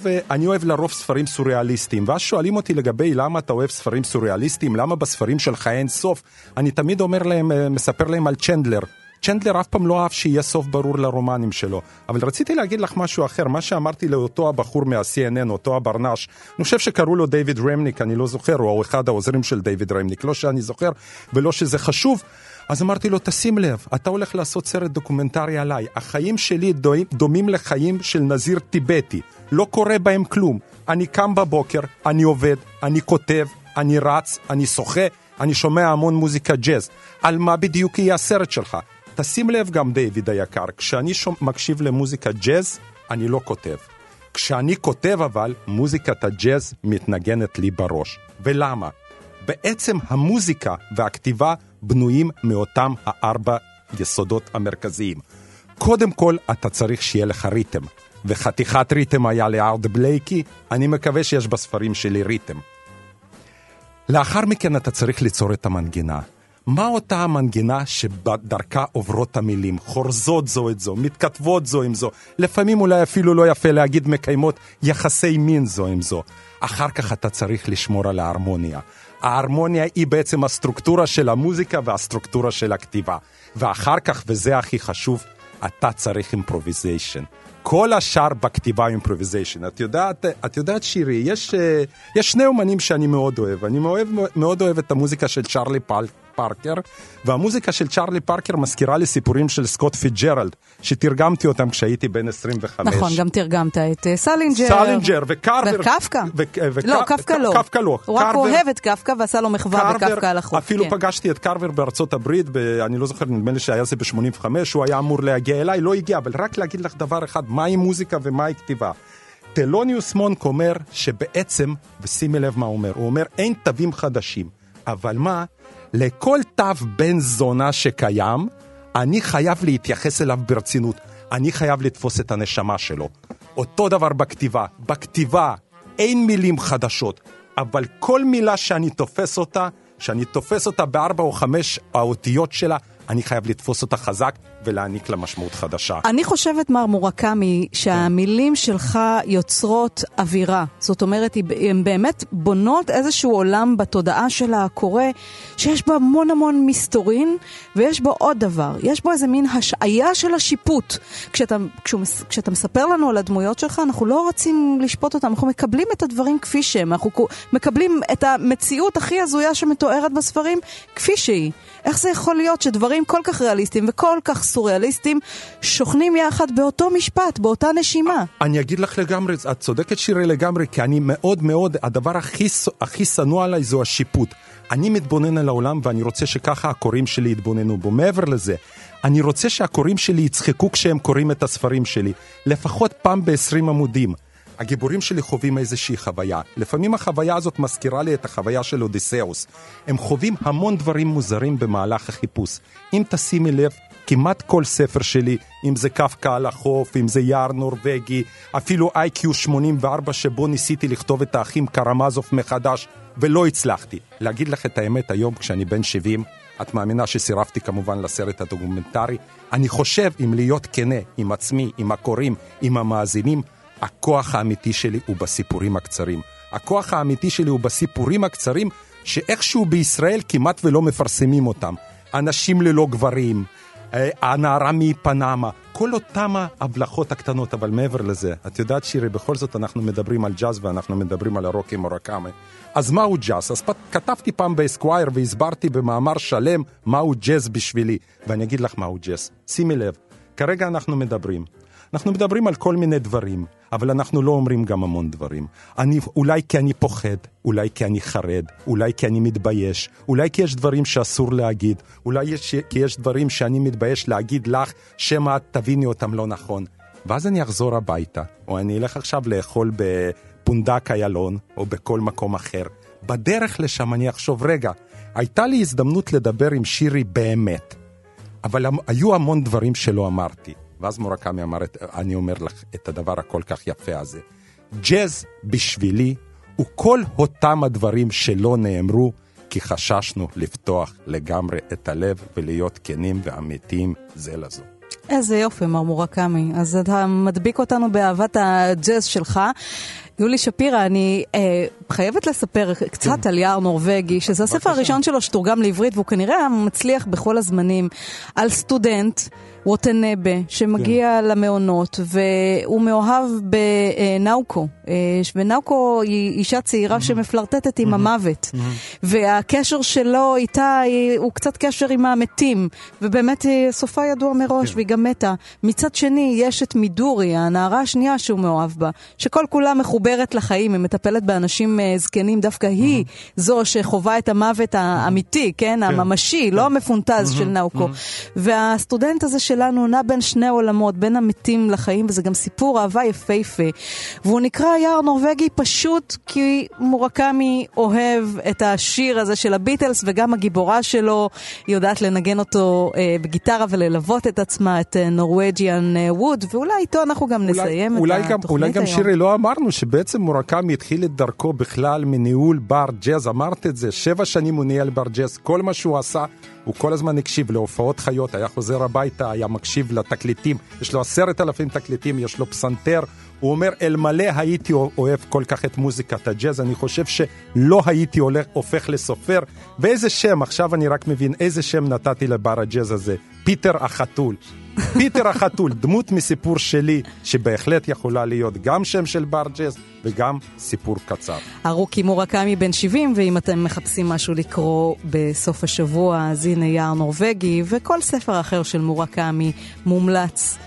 S6: אוהב לרוב ספרים סוריאליסטיים. ואז שואלים אותי לגבי למה אתה אוהב ספרים סוריאליסטיים, למה בספרים שלך אין סוף. אני תמיד אומר להם, אה, מספר להם על צ'נדלר. צ'נדלר אף פעם לא אהב שיהיה סוף ברור לרומנים שלו. אבל רציתי להגיד לך משהו אחר, מה שאמרתי לאותו הבחור מה-CNN, אותו הברנש, אני חושב שקראו לו דיוויד רמניק, אני לא זוכר, הוא אחד העוזרים של דיוויד רמניק, לא שאני זוכר ולא שזה חשוב. אז אמרתי לו, תשים לב, אתה הולך לעשות סרט דוקומנטרי עליי. החיים שלי דומים לחיים של נזיר טיבטי. לא קורה בהם כלום. אני קם בבוקר, אני עובד, אני כותב, אני רץ, אני שוחה, אני שומע המון מוזיקה ג'אז. על מה בדיוק יהיה הסרט שלך? תשים לב גם, דיוויד היקר, כשאני מקשיב למוזיקה ג'אז, אני לא כותב. כשאני כותב אבל, מוזיקת הג'אז מתנגנת לי בראש. ולמה? בעצם המוזיקה והכתיבה בנויים מאותם הארבע יסודות המרכזיים. קודם כל, אתה צריך שיהיה לך ריתם. וחתיכת ריתם היה לארד בלייקי, אני מקווה שיש בספרים שלי ריתם. לאחר מכן אתה צריך ליצור את המנגינה. מה אותה המנגינה שבדרכה עוברות המילים, חורזות זו את זו, מתכתבות זו עם זו, לפעמים אולי אפילו לא יפה להגיד מקיימות יחסי מין זו עם זו. אחר כך אתה צריך לשמור על ההרמוניה. ההרמוניה היא בעצם הסטרוקטורה של המוזיקה והסטרוקטורה של הכתיבה. ואחר כך, וזה הכי חשוב, אתה צריך improvisation. כל השאר בכתיבה improvisation. את יודעת, את יודעת שירי, יש, יש שני אומנים שאני מאוד אוהב. אני מאוד, מאוד אוהב את המוזיקה של צ'ארלי פל, פארקר, והמוזיקה של צ'ארלי פארקר מזכירה לי סיפורים של סקוט פיצג'רלד, שתרגמתי אותם כשהייתי בן 25.
S2: נכון, גם תרגמת את אה, סלינג'ר.
S6: סלינג'ר וקרבר.
S2: וקפקא. לא, קפקא לא.
S6: קפקא לא.
S2: הוא רק אוהב את קפקא ועשה לו מחווה בקפקא על החוף.
S6: אפילו
S2: כן.
S6: פגשתי את קרבר בארצות הברית, אני לא זוכר, נדמה לי שהיה זה ב-85, הוא היה אמור להגיע אליי, לא הגיע, אבל רק להגיד לך דבר אחד, מהי מוזיקה ומהי כתיבה. טלוניוס מונק אומר שבעצם, ושימי לב מה הוא אומר, הוא אומר אין תווים חדשים, אבל מה, לכל תו בן זונה שקיים, אני חייב להתייחס אליו ברצינות, אני חייב לתפוס את הנשמה שלו. אותו דבר בכתיבה, בכתיבה אין מילים חדשות, אבל כל מילה שאני תופס אותה, שאני תופס אותה בארבע או חמש האותיות שלה, אני חייב לתפוס אותה חזק ולהעניק לה משמעות חדשה.
S2: אני חושבת, מר מורקמי, שהמילים שלך יוצרות אווירה. זאת אומרת, הן באמת בונות איזשהו עולם בתודעה של הקורא, שיש בו המון המון מסתורין, ויש בו עוד דבר. יש בו איזה מין השעיה של השיפוט. כשאתה, כשהוא, כשאתה מספר לנו על הדמויות שלך, אנחנו לא רוצים לשפוט אותם, אנחנו מקבלים את הדברים כפי שהם. אנחנו מקבלים את המציאות הכי הזויה שמתוארת בספרים כפי שהיא. איך זה יכול להיות שדברים כל כך ריאליסטיים וכל כך סוריאליסטיים שוכנים יחד באותו משפט, באותה נשימה?
S6: אני אגיד לך לגמרי, את צודקת שירי לגמרי, כי אני מאוד מאוד, הדבר הכי שנוא עליי זו השיפוט. אני מתבונן על העולם ואני רוצה שככה הקוראים שלי יתבוננו בו. מעבר לזה, אני רוצה שהקוראים שלי יצחקו כשהם קוראים את הספרים שלי, לפחות פעם ב-20 עמודים. הגיבורים שלי חווים איזושהי חוויה. לפעמים החוויה הזאת מזכירה לי את החוויה של אודיסאוס. הם חווים המון דברים מוזרים במהלך החיפוש. אם תשימי לב, כמעט כל ספר שלי, אם זה קפקא על החוף, אם זה יער נורבגי, אפילו איי-קיו 84 שבו ניסיתי לכתוב את האחים קרמזוב מחדש, ולא הצלחתי. להגיד לך את האמת, היום כשאני בן 70, את מאמינה שסירבתי כמובן לסרט הדוקומנטרי? אני חושב, אם להיות כנה עם עצמי, עם הקוראים, עם המאזינים, הכוח האמיתי שלי הוא בסיפורים הקצרים. הכוח האמיתי שלי הוא בסיפורים הקצרים שאיכשהו בישראל כמעט ולא מפרסמים אותם. אנשים ללא גברים, הנערה מפנמה, כל אותם ההבלחות הקטנות, אבל מעבר לזה, את יודעת שירי, בכל זאת אנחנו מדברים על ג'אז ואנחנו מדברים על הרוקי מורקאמה. אז מהו ג'אז? אז כתבתי פעם באסקווייר והסברתי במאמר שלם מהו ג'אז בשבילי, ואני אגיד לך מהו ג'אז. שימי לב, כרגע אנחנו מדברים. אנחנו מדברים על כל מיני דברים, אבל אנחנו לא אומרים גם המון דברים. אני, אולי כי אני פוחד, אולי כי אני חרד, אולי כי אני מתבייש, אולי כי יש דברים שאסור להגיד, אולי יש, כי יש דברים שאני מתבייש להגיד לך, שמא את תביני אותם לא נכון. ואז אני אחזור הביתה, או אני אלך עכשיו לאכול בפונדק איילון, או בכל מקום אחר. בדרך לשם אני אחשוב, רגע, הייתה לי הזדמנות לדבר עם שירי באמת, אבל היו המון דברים שלא אמרתי. ואז מורקמי אמר, אני אומר לך את הדבר הכל כך יפה הזה. ג'אז בשבילי הוא כל אותם הדברים שלא נאמרו, כי חששנו לפתוח לגמרי את הלב ולהיות כנים ואמיתיים זה לזו.
S2: איזה יופי, מר מורקמי. אז אתה מדביק אותנו באהבת הג'אז שלך. יולי שפירא, אני אה, חייבת לספר קצת כן. על יער נורבגי, שזה הספר הראשון שלו שתורגם לעברית, והוא כנראה מצליח בכל הזמנים, על סטודנט. ווטנבה, שמגיע כן. למעונות, והוא מאוהב בנאוקו. ונאוקו היא אישה צעירה mm-hmm. שמפלרטטת עם mm-hmm. המוות. Mm-hmm. והקשר שלו איתה הוא קצת קשר עם המתים, ובאמת סופה ידוע מראש, כן. והיא גם מתה. מצד שני, יש את מידורי, הנערה השנייה שהוא מאוהב בה, שכל כולה מחוברת לחיים, היא מטפלת באנשים זקנים, דווקא היא זו שחווה את המוות האמיתי, כן? הממשי, לא המפונטז של נאוקו. והסטודנט הזה של שלנו נע בין שני עולמות, בין המתים לחיים, וזה גם סיפור אהבה יפהפה. והוא נקרא יער נורבגי פשוט כי מורקמי אוהב את השיר הזה של הביטלס, וגם הגיבורה שלו יודעת לנגן אותו אה, בגיטרה וללוות את עצמה, את נורווגיאן אה, ווד, ואולי איתו אנחנו גם אולי, נסיים
S6: אולי
S2: את
S6: גם,
S2: התוכנית
S6: אולי גם
S2: היום.
S6: שירי, לא אמרנו שבעצם מורקמי התחיל את דרכו בכלל מניהול בר ג'אז, אמרת את זה, שבע שנים הוא ניהל בר ג'אז, כל מה שהוא עשה הוא כל הזמן הקשיב להופעות חיות, היה חוזר הביתה, היה מקשיב לתקליטים, יש לו עשרת אלפים תקליטים, יש לו פסנתר, הוא אומר, אלמלא הייתי אוהב כל כך את מוזיקת הג'אז, אני חושב שלא הייתי הולך, הופך לסופר. ואיזה שם, עכשיו אני רק מבין איזה שם נתתי לבר הג'אז הזה, פיטר החתול. פיטר החתול, דמות מסיפור שלי, שבהחלט יכולה להיות גם שם של בר ג'אז וגם סיפור קצר.
S2: הרוקי מורקמי בן 70, ואם אתם מחפשים משהו לקרוא בסוף השבוע, אז הנה יער נורבגי, וכל ספר אחר של מורקמי מומלץ.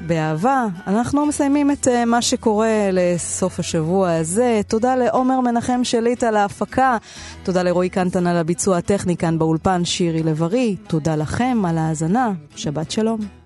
S2: באהבה. אנחנו מסיימים את אה, מה שקורה לסוף השבוע הזה. תודה לעומר מנחם שליט על ההפקה. תודה לרועי קנטן על הביצוע הטכני כאן באולפן שירי לב-ארי. תודה לכם על ההאזנה. שבת שלום.